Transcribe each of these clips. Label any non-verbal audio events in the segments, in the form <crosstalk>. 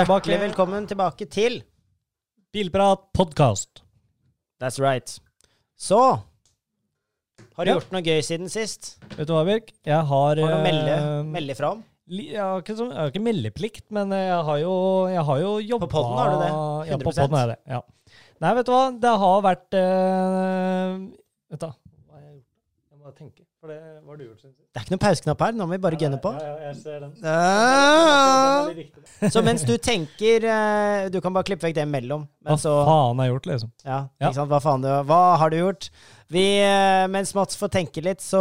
Da er Hjertelig velkommen tilbake til Bilprat podkast. That's right. Så Har du Ja. gjort noe gøy siden sist? Vet du hva, Birk? Jeg har Har du noe å melde, eh, melde fra om? li- Jeg har ikke, så, jeg har ikke meldeplikt, men jeg har jo, jeg har jo jobba På podden har du det. Ja, på 100%. podden er det. Ja. Nei, vet du hva? Det har vært eh, Vet du hva har jeg gjort? Jeg må tenke. For det var du gjort siden jeg. Det er ikke noen pauseknapp her. Nå må vi bare gunne på. Ja, ja, jeg ser den. Den. <laughs> Så mens du tenker eh, Du kan bare klippe vekk det imellom. Hva så faen har jeg gjort, liksom? Ja, Ja. ikke sant? Hva faen du Hva har du gjort? Vi, eh, mens Mats får tenke litt så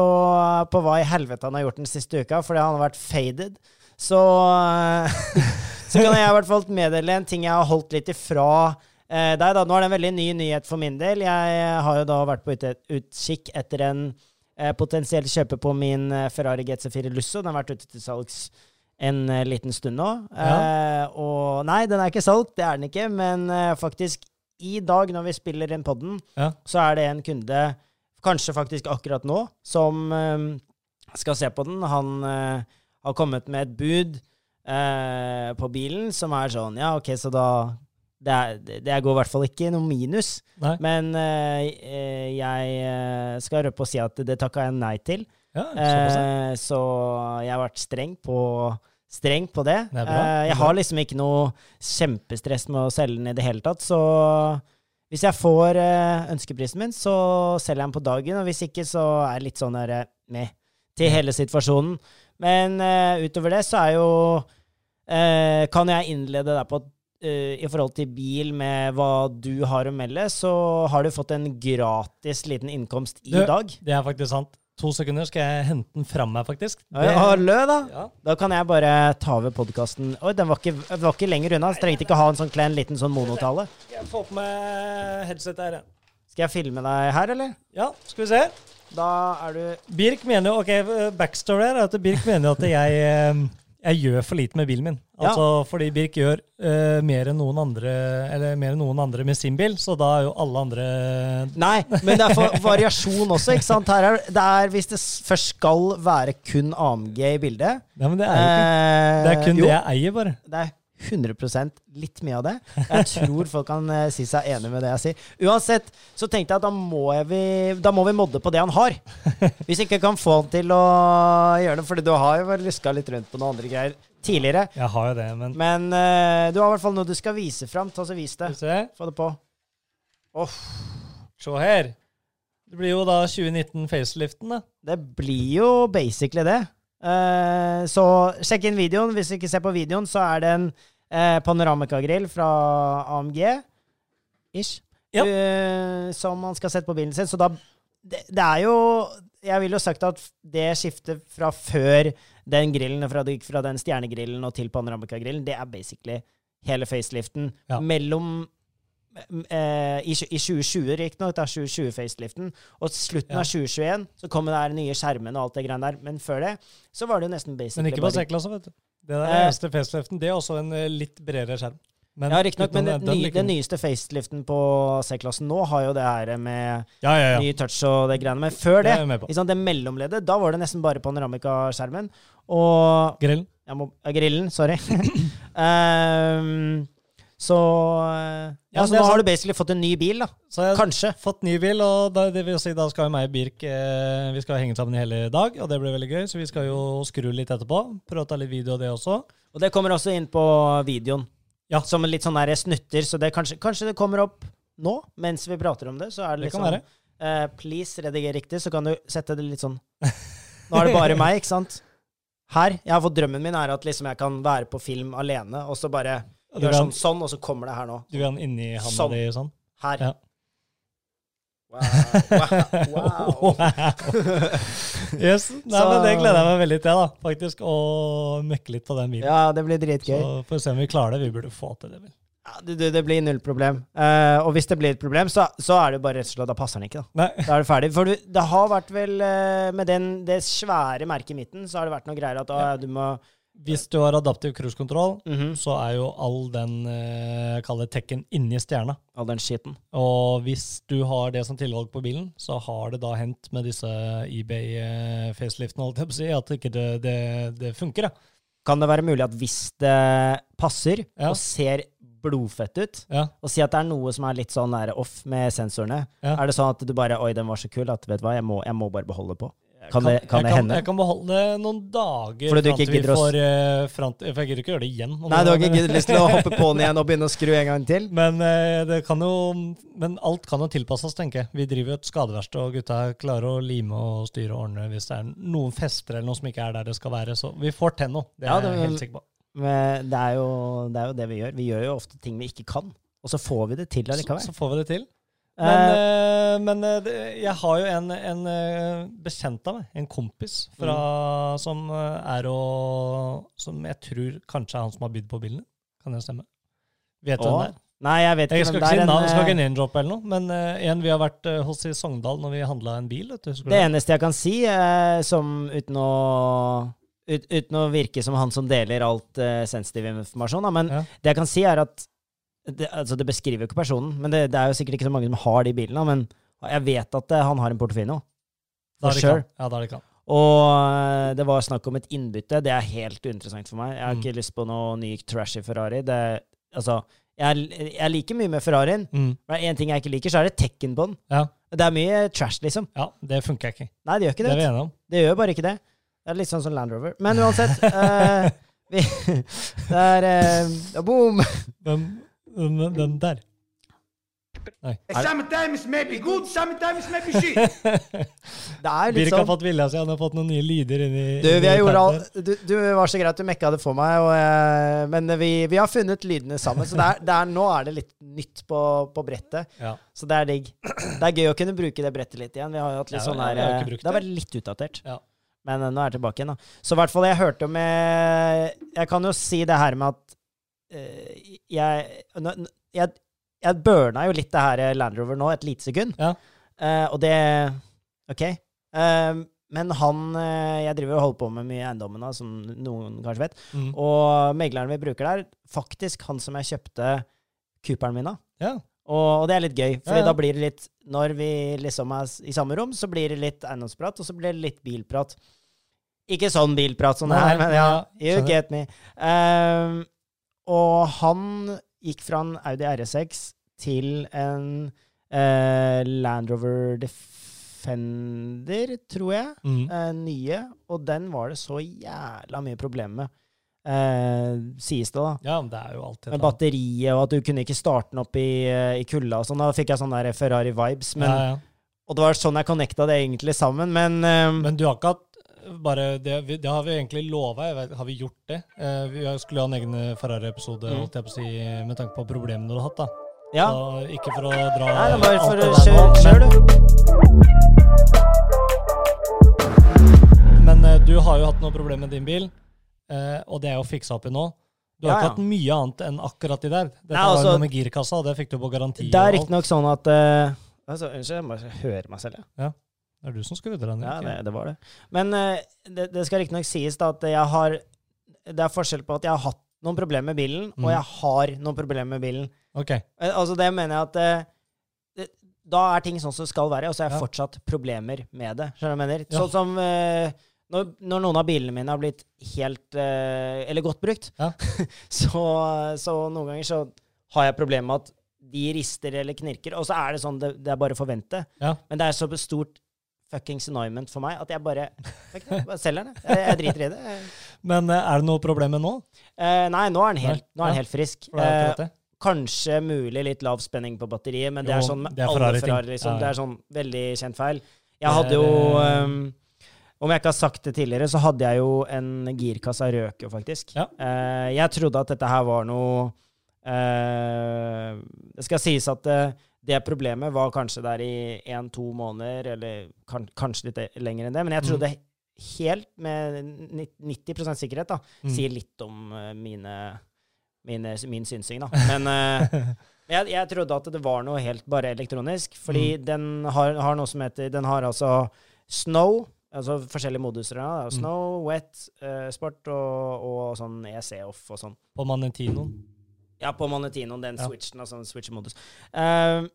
på hva i helvete han har gjort den siste uka, fordi han har vært faded, så eh, <laughs> Så kan jeg i hvert fall meddele en ting jeg har holdt litt ifra eh, deg. da. Nå er det en veldig ny nyhet for min del. Jeg har jo da vært på utkikk etter en eh, kjøpe kjøper på min eh, Ferrari GC4 Lusso. Den har vært ute til salgs en eh, liten stund nå. Eh, og nei, den er ikke solgt, det er den ikke, men eh, faktisk i dag når vi spiller inn poden, Ja. så er det en kunde, kanskje faktisk akkurat nå, som eh, skal se på den. Han har kommet med et bud på bilen som er sånn Ja, OK, så da Det, er, det går i hvert fall ikke noe minus. Nei? Men eh, jeg eh, skal røpe og si at det takka jeg nei til. Ja. Eh, så jeg har vært streng på, streng på det. Det Eh, jeg har liksom ikke noe kjempestress med å selge den i det hele tatt, så hvis jeg får eh, ønskeprisen min, så selger jeg den på dagen, og hvis ikke, så er jeg litt sånn der eh, med til hele situasjonen. Men utover det så er jo Kan jeg innlede deg på at i forhold til bil med hva du har å melde, så har du fått en gratis liten innkomst i Du, dag. Det er faktisk sant. To sekunder skal jeg hente den fram her, faktisk. Ja, Hallo, da! ja. Da kan jeg bare ta over podkasten. Oi, den var ikke, var ikke lenger unna. Så trengte ikke ha en sånn klein liten sånn monotale. Jeg får på meg headset her. Skal jeg filme deg her, eller? Ja, skal vi se. Da er du Birk mener jo Ok, backstory her er at Birk mener jo at jeg, eh, jeg gjør for lite med bilen min. Ja. Altså fordi Birk gjør uh, mer enn noen andre Eller mer enn noen andre med sin bil, så da er jo alle andre Nei, men det er for variasjon også, ikke sant? Her er, det er hvis det først skal være kun AMG i bildet Nei, men det er jo ikke Det er kun Eh, jo, det jeg eier, bare. Det er 100 litt mye av det. Jeg tror folk kan uh, si seg enig med det jeg sier. Uansett så tenkte jeg at da må, vi, da må vi modde på det han har. Hvis ikke kan få han til å gjøre det, fordi du har jo luska litt rundt på noen andre greier tidligere. Jeg har jo det, men Men uh, du har i hvert fall noe du skal vise fram. Ta så Vis det. Få det på. Se her. Det blir jo da 2019-faceliften, da. Det blir jo basically det. Eh, så sjekk inn videoen. Hvis du ikke ser på videoen, så er det en uh, panoramikagrill fra AMG. Ish. Ja. Uh, som man skal sette på bilen sin. Så da det, det er jo Jeg ville jo sagt at det skiftet fra før den grillen, fra, fra den stjernegrillen og til panoramikagrillen, det er basically hele faceliften. Ja. Mellom eh, i, tjue- I 2020, riktignok, da 2020-faceliften. Og slutten Ja. av 2021 så kom det her nye skjermene og alt det greiene der. Men før det så var det jo nesten basically Men ikke på C-klasse, vet du. Det der Eh. eneste faceliften, det er også en eh, litt bredere skjerm. Men Ja, riktignok, men den, den, det, den nyeste faceliften på C-klassen nå har jo det her med Ja, ja, ny touch og det greiene. Men før Det det, sant, det mellomleddet, da var det nesten bare panoramikaskjermen. Og Grillen. må, Grillen, sorry. <laughs> Ehm, så eh, Ja, så er nå har du basically fått en ny bil, da. Så jeg har Kanskje. fått ny bil, og da, det vil si, da skal jo meg og Birk eh, Vi skal henge sammen i hele dag, og det blir veldig gøy. Så vi skal jo skru litt etterpå. Prøve å ta litt video av det også. Og det kommer også inn på videoen. Ja. Som litt sånn der snutter, så det kanskje, kanskje det kommer opp nå, mens vi prater om det. Så er det Det litt kan sånn eh, Please, rediger riktig, så kan du sette det litt sånn Nå er det bare meg, ikke sant? Her. Jeg har fått drømmen min er at liksom jeg kan være på film alene, og så bare Du gjør vil, sånn, sånn, og så kommer det her nå. du gjør den inni handa Sånn. di sånn? Her. Ja. Wow. wow, wow. <laughs> yes. Nei, men Det gleder jeg meg veldig til, da. Faktisk, Å møkke litt på den bilen. Ja, det blir dritgøy. Så får vi se om vi klarer det. Vi burde få til det, vel. Ja, det, det- blir null problem. Uh, og hvis det blir et problem, så, så er det bare rett og slett Da passer den ikke, da. Nei. <laughs> Da er det ferdig. For du, det har vært vel eh, Med den, det svære merket i midten, så har det vært noe greier at ah, du må Hvis du har adaptiv cruisekontroll, Mhm. så er jo all den eh, tekken inni stjerna. All den skiten. Og hvis du har det som tilvalg på bilen, så har det da hendt med disse eBay-faceliftene, si, at ikke det, det, det funker. Ja. kan det være mulig at hvis det passer Ja. og ser blodfett ut, Ja. og si at det er noe som er litt sånn off med sensorene, er det sånn at du bare Oi, den var så kul at vet du hva, jeg må, jeg må bare beholde på. Kan det, kan jeg det hende? Jeg kan beholde det noen dager Fordi du ikke gidder å s- får eh, fram til, For jeg gidder ikke gjøre det igjen. Nei, du har ikke lyst til å hoppe på den igjen og begynne å skru en gang til? <laughs> Men, det kan jo, men alt kan jo tilpasses, tenker jeg. Vi driver jo et skadeverksted, og gutta klarer å lime og styre og ordne hvis det er noen fester eller noe som ikke er der det skal være. Så vi får til noe. Det er Ja, jeg helt sikker på. Men det er, jo, det er jo det vi gjør. Vi gjør jo ofte ting vi ikke kan, og så får vi det til Så, så får vi det til. Eh, Men, eh, men eh, jeg har jo en, en eh, bekjent av meg, en kompis, fra, Mm. som eh, er å Som jeg tror kanskje er han som har bydd på bilen. Kan det stemme? Vet du hvem det er? Nei, jeg vet Jeg ikke. skal ikke si det er navn, jeg skal ikke eh, name-droppe eller noe, men eh, en vi har vært eh, hos i Sogndal når vi handla en bil. Vet du, Det eneste jeg kan si, eh, som uten å ut, Uten å virke som han som deler alt uh, sensitiv informasjon, da, men Ja. det jeg kan si, er at det, altså det beskriver jo ikke personen, men det, det er jo sikkert ikke så mange som har de bilene. Men jeg vet at eh, han har en Portofino. For sure. Ja, da er det kan. Og eh, det var snakk om et innbytte. Det er helt uinteressant for meg. Jeg har Mm. ikke lyst på noe ny trashy Ferrari. Det, altså, jeg, jeg liker mye med Ferrarien. Mm. Men én ting jeg ikke liker, så er det tekken på den. Ja. Det er mye trash, liksom. ja, det funker ikke. Nei, det gjør ikke Det det. er vi. Det gjør bare ikke det. Det er litt sånn som Land Rover. Men uansett uh, <laughs> vi, <laughs> Det er uh, Boom! Hvem, hvem, den der? Sometimes maybe good, sometimes maybe shit. <laughs> Det er liksom Birk har sånn fått vilja si, han har fått noen nye lyder inni Du, vi inni har gjort all, du, du var så grei at du mekka det for meg, og, eh, men vi, vi har funnet lydene sammen. Så det er, det er, nå er det litt nytt på, på brettet. Ja. Så det er digg. Det er gøy å kunne bruke det brettet litt igjen. Vi har jo hatt litt Ja, sånn her har eh, brukt Det har vært litt utdatert. Ja. Men eh, nå er jeg tilbake igjen, da. Så i hvert fall, jeg hørte jo med Jeg kan jo si det her med at eh, jeg, nå- nå- jeg Jeg burna jo litt det her Land Rover nå et lite sekund. Ja. Uh, og det OK. Uh, men han uh, Jeg driver og holder på med mye eiendommen, da, som noen kanskje vet. Mm. Og megleren vi bruker der, faktisk han som jeg kjøpte Cooperen min av. ja. Og, og det er litt gøy, Fordi Ja, da blir det litt Når vi liksom er i samme rom, så blir det litt eiendomsprat, og så blir det litt bilprat. Ikke sånn bilprat sånn det her, men ja, you get me. Ehm, og han gikk fra en Audi RS6 til en eh, Land Rover Defender, tror jeg. Mm. eh, nye, og den var det så jævla mye problemer med. Eh, sies det, da. ja, men det er jo alltid Med batteriet, og at du kunne ikke starte den opp i, eh, i kulda og sånn. Da fikk jeg sånne Ferrari-vibes. Men, ja, ja. Og det var sånn jeg connecta det egentlig sammen, men, eh, Men du har ikke hatt bare det, det har vi egentlig lova. Har vi gjort det? Eh, vi skulle ha en egen Ferrari-episode Mm. si, med tanke på problemene du har hatt. da. ja. Så ikke for å dra Nei, det er bare for å kjøre, du. Men, eh, du har jo hatt noe problem med din bil, eh, og det er jo fiksa opp i nå. Du har Ja, ikke hatt mye annet enn akkurat de der. Dette Nei, var jo altså- noe med girkassa, og det fikk du på garanti. Det er riktignok sånn at eh, altså, Unnskyld, jeg må høre meg selv, Ja. ja. Det er du som skrudde den. ja det, det var det. Men eh, det, det skal riktignok sies da at jeg har Det er forskjell på at jeg har hatt noen problemer med bilen, Mm. og jeg har noen problemer med bilen. Ok. Eh, Altså, det mener jeg at eh, det, Da er ting sånn som det skal være, og så har jeg Ja. fortsatt problemer med det. Skjønner du hva jeg mener? Ja. Sånn som uh, når, når noen av bilene mine har blitt helt uh, Eller godt brukt, Ja. <laughs> så, så noen ganger så har jeg problemer med at de rister eller knirker, og så er det sånn det, det er bare å forvente. Men det er så stort fuckings annoyment for meg at jeg bare, fuck bare selger den. Jeg, jeg driter i det. Men eh, er det noe problem med nå? Eh, nei, nå er den helt, er den helt frisk. Eh. Kanskje mulig litt lav spenning på batteriet, men det er sånn med alle Ferrari-ting. Ferrari. Liksom. Det er sånn veldig kjent feil. Jeg hadde jo um, Om jeg ikke har sagt det tidligere, så hadde jeg jo en girkasse røk jo, faktisk. Ja. Eh, jeg trodde at dette her var noe eh, Det skal sies at eh, det problemet var kanskje der i én-to måneder, eller kan, kanskje litt lenger enn det. Men jeg Mm. trodde helt med ni- 90 sikkerhet da, Mm. sier litt om eh, mine, mine, min synsing, da. Men eh, <laughs> jeg, jeg trodde at det var noe helt bare elektronisk, fordi Mm. den har, har noe som heter Den har altså snow, altså forskjellige moduser. Da. Mm. Snow, wet, uh, sport og, og sånn EC-off og sånn. På Manentinoen. Ja, på Manetinoen, den Ja. switchen, altså switch-modus. Eh,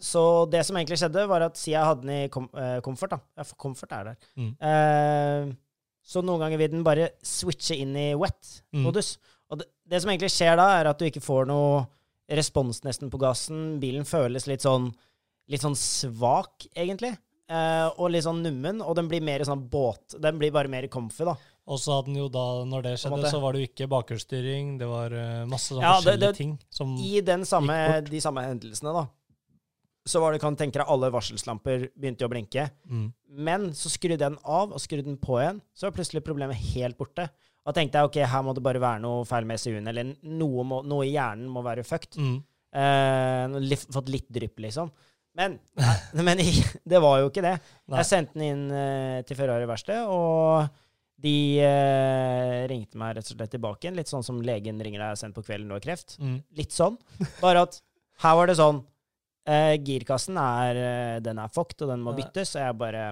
så det som egentlig skjedde, var at jeg hadde den i kom, eh, comfort, da ja, for Comfort er der. Mm. Eh, Så noen ganger vil den bare switche inn i Mm. wet-modus. Og det, det som egentlig skjer da, er at du ikke får noe respons nesten på gassen. Bilen føles litt sånn, litt sånn svak, egentlig. Eh, og litt sånn nummen, og den blir mer sånn båt. Den blir bare mer comfy, da. Og så hadde den jo da, når det skjedde, så var det jo ikke bakhjulsstyring. Det var eh, masse sånne Ja, det- forskjellige det- ting som I den samme, Gikk bort. de samme hendelsene, da, så var det, kan tenke deg, alle varselslamper begynte å blinke. mm. Men så skrudde jeg den av og skrudde den på igjen. Så var plutselig problemet helt borte. Og tenkte jeg ok, her må det bare være noe feil med SU-en, eller noe, må, noe i hjernen må være fucked. Mm. Eh, litt, fått litt drypp, liksom. Men, <laughs> men det var jo ikke det. Nei. Jeg sendte den inn eh, til Ferrari verksted, og de eh, ringte meg rett og slett tilbake igjen. Litt sånn som legen ringer deg sent på kvelden du har kreft. Mm. Litt sånn. Bare at her var det sånn eh, Girkassen er uh, Den er fucked, og den må Ja. byttes. Og jeg bare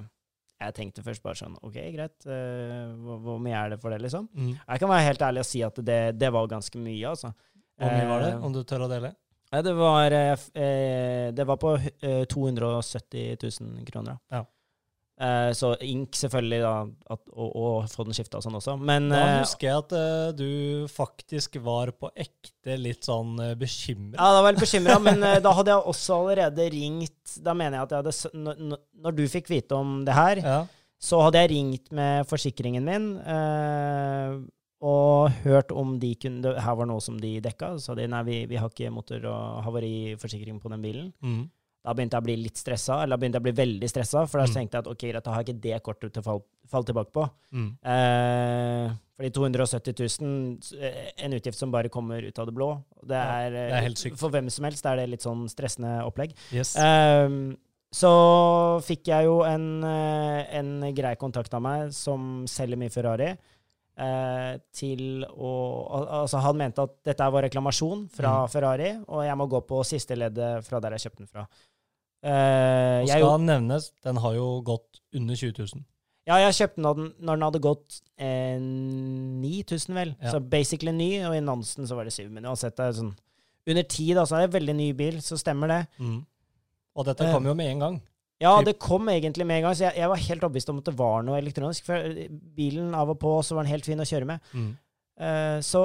Jeg tenkte først bare sånn OK, greit. Uh, hvor, hvor mye er det for det, liksom? Mm. Jeg kan være helt ærlig og si at det, det var ganske mye, altså. Hvor mye var det, Eh, om du tør å dele? Det var, eh, eh, det var på eh, 270 000 kroner. Ja. Eh, så ink selvfølgelig, da, at, og, og få den skifta og sånn også. Men Da eh, husker jeg at uh, du faktisk var på ekte litt sånn uh, bekymra. Ja, da var jeg litt bekymra, men da hadde jeg også allerede ringt Da mener jeg at jeg hadde når, når- du fikk vite om det her, Ja. så hadde jeg ringt med forsikringen min og hørt om de kunne Her var noe som de dekka. Så sa de nei, vi, vi har ikke motor- og havariforsikring på den bilen. Mm. Da begynte jeg å bli litt stressa, eller da begynte jeg å bli veldig stressa, for da Mm. tenkte jeg at ok, da har jeg ikke det kortet til å falle, falle tilbake på. Mm. Eh, fordi 270 000, eh, en utgift som bare kommer ut av det blå, det Ja, er, det er helt sykt. For hvem som helst er det litt sånn stressende opplegg. Yes. Eh, så fikk jeg jo en, eh, en grei kontakt av meg som selger mye Ferrari. eh, til å Altså, han mente at dette var reklamasjon fra Mm. Ferrari, og jeg må gå på siste leddet fra der jeg kjøpte den fra. Eh, Og jeg, skal nevnes, den har jo gått under 20 000. ja, jeg kjøpte den når den, hadde gått eh, 9000, vel. Ja. Så basically ny, og i Nansen så var det 7. Men uansett, det er sånn under 10, da, så er det en veldig ny bil, så stemmer det. Mm. Og dette Eh. kom jo med en gang. Ja, det kom egentlig med en gang, så jeg, jeg var helt overbevist om at det var noe elektronisk. For bilen av og på så var den helt fin å kjøre med. Mm. Eh, så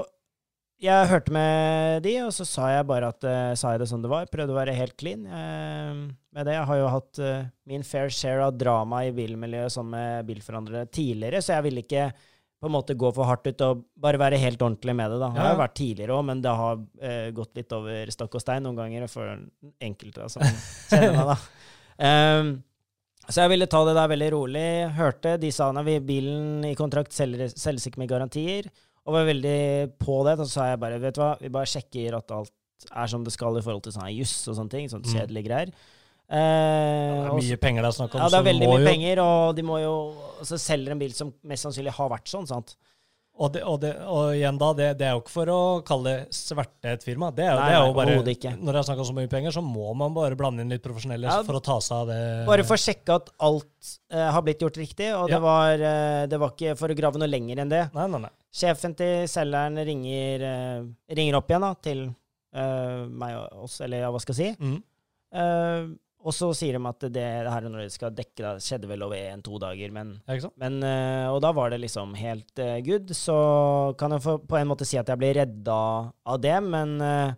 jeg hørte med de, og så sa jeg bare at uh, sa jeg det som det var. Prøvde å være helt clean uh, med det. Jeg har jo hatt uh, min fair share av drama i bilmiljøet sånn med bilforhandlere tidligere, så jeg ville ikke på en måte gå for hardt ut og bare være helt ordentlig med det. da. Det har jo vært tidligere òg, men det har gått litt over stokk og stein noen ganger for enkelte som <laughs> kjenner meg, da. Um, så jeg ville ta det der veldig rolig. Hørte de sa at bilen i kontrakt selges ikke med garantier, og var veldig på det. Så sa jeg bare vet du hva, vi bare sjekker at alt er som det skal i forhold til sånn juss og sånne ting. Sånne Mm. kjedelige greier. Det Eh, er og mye penger det er snakk om. ja, det er veldig mye jo- penger, og de må jo så selger en bil som mest sannsynlig har vært sånn, sant. Og, det, og, det, og igjen da, det, det er jo ikke for å kalle sverte et firma. Det er, Nei, det er jo bare, ikke. Når det er snakk om så mye penger, så må man bare blande inn litt profesjonelle Ja, for å ta seg av det. Bare for å sjekke at alt uh, har blitt gjort riktig, og Ja. det, var, uh, det var ikke for å grave noe lenger enn det. Nei, nei, nei. Sjefen til selgeren ringer, uh, ringer opp igjen da, til meg og oss, eller ja, hva skal jeg si. Mm. Og så sier de at det, det her er når de skal dekke det, skjedde vel over en-to dager, men, men eh, Og da var det liksom helt eh, good. Så kan jeg få, på en måte si at jeg blir redda av det, men, eh,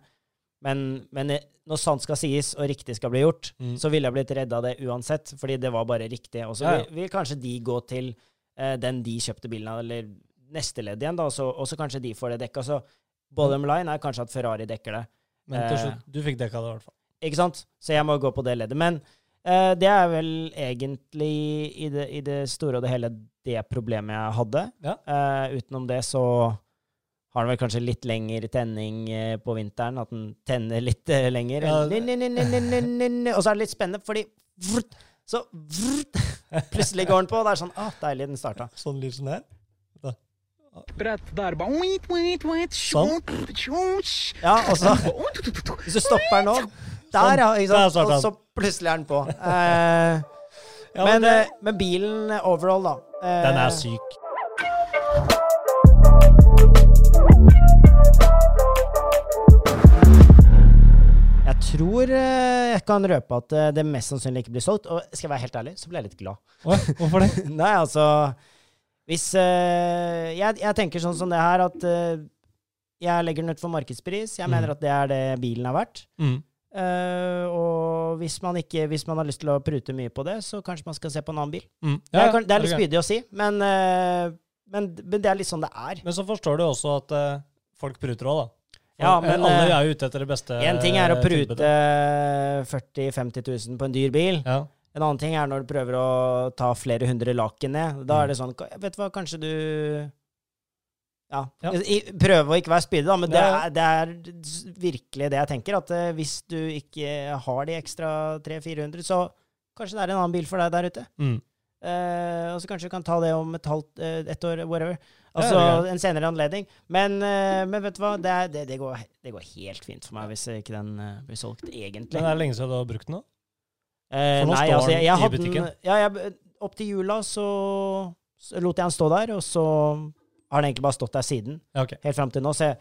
men, men når sant skal sies og riktig skal bli gjort, Mm. så ville jeg blitt redda av det uansett, fordi det var bare riktig. Og så Ja, ja. vil, vil kanskje de gå til den de kjøpte bilen av, eller neste ledd igjen, da, og så- kanskje de får det dekka. Så bottom line er kanskje at Ferrari dekker det. Men til slutt, du fikk dekka det i hvert fall. Ikke sant? Så jeg må gå på det leddet. Men uh, det er vel egentlig i det, i det store og det hele det problemet jeg hadde. Ja. Uh, utenom det så har den vel kanskje litt lengre tenning eh, på vinteren. At den tenner litt lenger. Ja. Og så er det litt spennende, fordi vrrt, så vrrt, plutselig går den på. og Det er sånn ah, deilig den starta. <laughs> Sånn lyd som det her. Brett der, bare Wait wait wait Sånn. Ja, og så <laughs> Hvis du stopper nå Der, ja. Ikke sant? Og så plutselig er den på. <laughs> Eh, Ja, men, men det, eh, men bilen eh, overall, da. eh, den er syk. Jeg tror eh, jeg kan røpe at det mest sannsynlig ikke blir solgt. Og skal jeg være helt ærlig, så ble jeg litt glad. Hvorfor det? <laughs> Nei, altså Hvis jeg, jeg tenker sånn som det her, at jeg legger den ut for markedspris. Jeg Mm. mener at det er det bilen er verdt. Mm. Eh, og hvis man, ikke, hvis man har lyst til å prute mye på det, så kanskje man skal se på en annen bil. Mm. det, er, det er litt okay. spydig å si, men, uh, men, men det er litt sånn det er. Men så forstår du også at uh, folk pruter òg, da. For, Ja, men, alle er jo ute etter det beste. En ting er å prute 40 000-50 000 på en dyr bil. Ja. En annen ting er når du prøver å ta flere hundre laken ned. Da Mm. er det sånn Vet du hva, kanskje du Ja. Ja. Prøve å ikke være spydig, da, men det er, det er virkelig det jeg tenker. At eh, hvis du ikke har de ekstra 300-400, så kanskje det er en annen bil for deg der ute. Mm. Eh, og så kanskje du kan ta det om et halvt et ett år, whatever. Ja, Altså er en senere anledning. Men, eh, men vet du hva, det, er, det, går, det går helt fint for meg hvis ikke den eh, blir solgt, egentlig. Men er det lenge siden du har brukt den? da? Eh, nå nei, står altså, jeg, jeg hadde den ja, jeg, Opp til jula så, så lot jeg den stå der, og så har den egentlig bare stått der siden. Ja, ok. Helt fram til nå. Så jeg,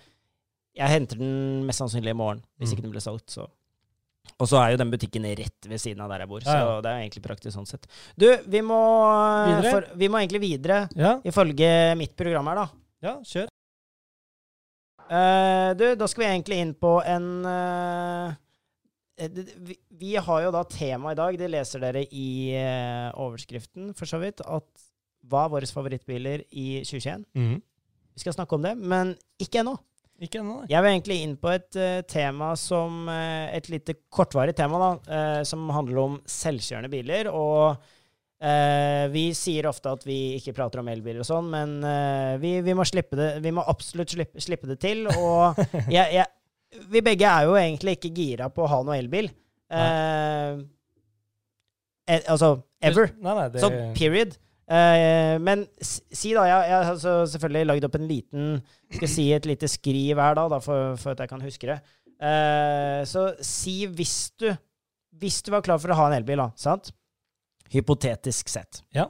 jeg henter den mest sannsynlig i morgen, hvis Mm. ikke den blir solgt. Så. Og så er jo den butikken rett ved siden av der jeg bor, Ja, ja. så det er egentlig praktisk sånn sett. Du, vi må, For, vi må egentlig videre, Ja, ifølge mitt program her, da. ja, kjør. Uh, du, da skal vi egentlig inn på en eh, vi, vi har jo da tema i dag, det leser dere i uh, overskriften for så vidt, at hva er våre favorittbiler i 2021? Mm. Vi skal snakke om det, men ikke ennå. Ikke ennå. Jeg vil egentlig inn på et uh, tema som uh, Et lite kortvarig tema, da, uh, som handler om selvkjørende biler. Og vi sier ofte at vi ikke prater om elbiler og sånn, men vi, vi må slippe det Vi må absolutt slippe, slippe det til. Og <laughs> jeg, jeg, vi begge er jo egentlig ikke gira på å ha noe elbil. Altså ever. Nei, nei, det, Så period. Eh, men si da, jeg, jeg har selvfølgelig lagd opp en liten Skal si et lite skriv her, da, da for, for at jeg kan huske det. Eh, så si hvis du Hvis du var klar for å ha en elbil, da, sant? Hypotetisk sett. Ja.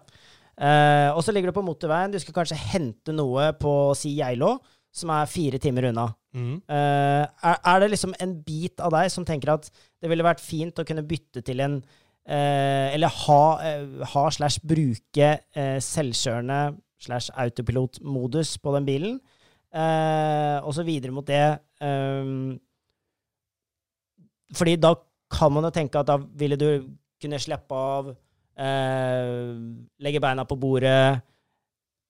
Eh, og så ligger du på motorveien. Du skal kanskje hente noe på si Geilo, som er fire timer unna. Mm. Eh, er, er det liksom en bit av deg som tenker at det ville vært fint å kunne bytte til en eh, Eller ha, eh, slash bruke eh, selvkjørende slash autopilotmodus på den bilen, eh, og så videre mot det. ehm, fordi da kan man jo tenke at da ville du kunne slippe av, eh, legge beina på bordet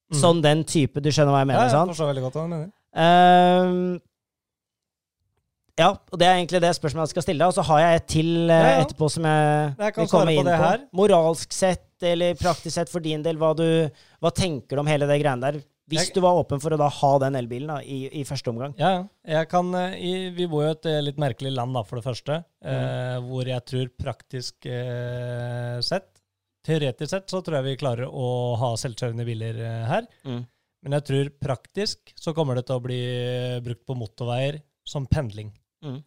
Mm. Sånn den type, du skjønner hva jeg mener, ja, jeg forstår veldig godt hva du mener. Ehm, ja, og det er egentlig det spørsmålet jeg skal stille deg. Og så har jeg et til eh, etterpå som jeg, Jeg vil komme inn på. her. Moralsk sett eller praktisk sett for din del, hva, du, hva tenker du om hele det greiene der? Hvis Jeg- du var åpen for å da ha den elbilen da, i, i første omgang. Ja, jeg kan, eh, i, vi bor jo i et eh, litt merkelig land, da, for det første. Mm. Eh, hvor jeg tror praktisk eh, sett, teoretisk sett, så tror jeg vi klarer å ha selvkjørende biler eh, her. Mm. Men jeg tror praktisk så kommer det til å bli brukt på motorveier som pendling. Mm.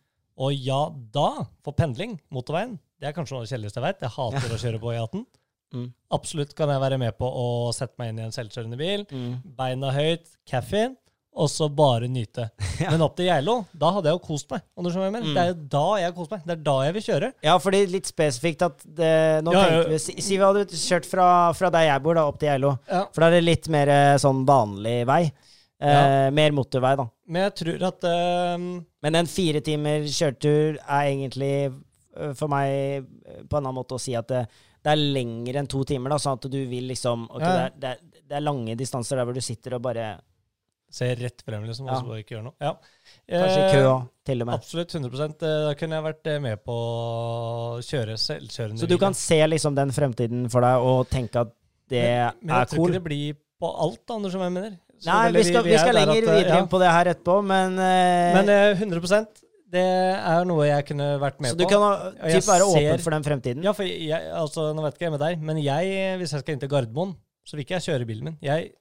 Og ja, da, for pendling, motorveien, det er kanskje noe av det kjedeligste jeg vet. Jeg hater å kjøre på E18. <laughs> Mm. Absolutt kan jeg være med på å sette meg inn i en selvkjørende bil. Mm. Beina høyt, caffeine, og så bare nyte. <laughs> Men opp til Geilo, da hadde jeg jo kost meg. Om du skjønner mener? Mm. Det er jo da jeg koser meg. Det er da jeg vil kjøre. Ja, fordi litt spesifikt at det, Nå Ja, ja. tenker vi Si, si vi hadde kjørt fra, fra der jeg bor, da, opp til Geilo. Ja. For da er det litt mer eh, sånn vanlig vei. Eh, Mer motorvei, da. Men jeg tror at um... Men en fire timer kjøretur er egentlig øh, for meg øh, på en annen måte å si at det, det er lenger enn to timer. da, Sånn at du vil liksom okay, Ja. det, er, det, er, lange distanser der hvor du sitter og bare ser rett frem, liksom, og så bare ikke gjør noe. Ja. Kanskje i Eh, kø òg, til og med. Absolutt 100 Eh, Da kunne jeg vært eh, med på å kjøre selvkjørende Så du kan se liksom den fremtiden for deg og tenke at det men, men jeg er tror ikke det blir på alt, da, Anders, som jeg mener. Nei, vi skal, vi skal lenger at, eh, videre inn på det her etterpå, men, uh, Men uh, 100% det er noe jeg kunne vært med på. Så du på. kan ha, typ være ser- åpen for den fremtiden? Ja, for jeg, altså, nå vet ikke jeg med deg, men jeg, hvis jeg skal inn til Gardermoen, så vil ikke jeg kjøre bilen min. Jeg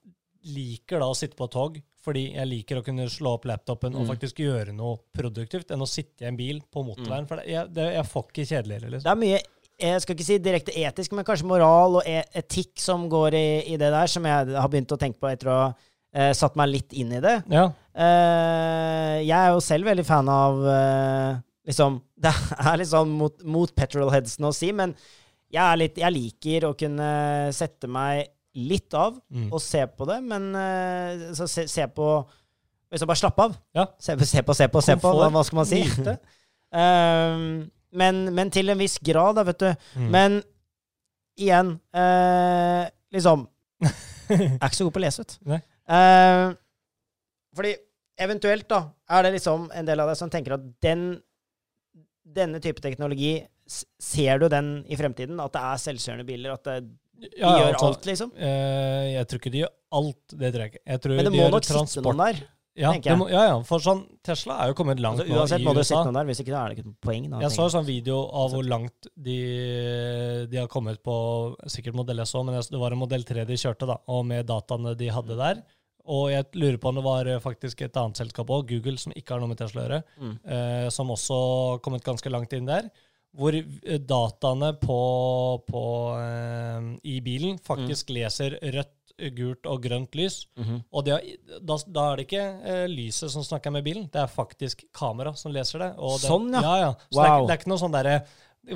liker da å sitte på et tog, fordi jeg liker å kunne slå opp laptopen og Mm. faktisk gjøre noe produktivt, enn å sitte i en bil på motorveien. For det, jeg, det, jeg får ikke kjedeligere, liksom. Det er mye jeg skal ikke si direkte etisk, men kanskje moral og e etikk som går i, i det der, som jeg har begynt å tenke på etter å ha eh, satt meg litt inn i det. Ja. Eh, jeg er jo selv veldig fan av eh, liksom <laughs> Det er litt sånn mot, mot petrolheadsene å si, men jeg, er litt, jeg liker å kunne sette meg litt av Mm. og se på det, men eh, så se, se på Liksom bare slappe av. Ja. Se på, se på, se på. se på, Hva, skal man si? <laughs> Ehm, men, men til en viss grad, da, vet du. Mm. Men igjen eh, Liksom Jeg <laughs> er ikke så god på å lese, vet du. Eh, fordi eventuelt, da, er det liksom en del av deg som tenker at den denne type teknologi Ser du den i fremtiden? At det er selvkjørende biler? At det, de Ja, gjør altså, alt, liksom? Uh, jeg tror ikke de gjør alt, det tror jeg ikke. Jeg tror Men det de må nok sitte noen der. Ja, må, ja, ja, for sånn, Tesla er jo kommet langt Altså, nå uansett i må du USA. sitte noen der. Hvis ikke er det ikke noe poeng. Da, Jeg så en sånn video av hvor langt de, de har kommet på sikkert modell S òg, men det var en modell 3 de kjørte, da, og med dataene de hadde der. Og jeg lurer på om det var faktisk et annet selskap òg, Google, som ikke har noe med Tesla å gjøre, Mm. eh, som også har kommet ganske langt inn der. Hvor eh, dataene på, på, eh, i bilen faktisk Mm. leser rødt, gult og grønt lys. Mhm. Og det, er- da, da er det ikke eh, lyset som snakker med bilen, det er faktisk kamera som leser det. Og det Sånn, ja. ja, ja. Så det, er, det er ikke noe sånn derre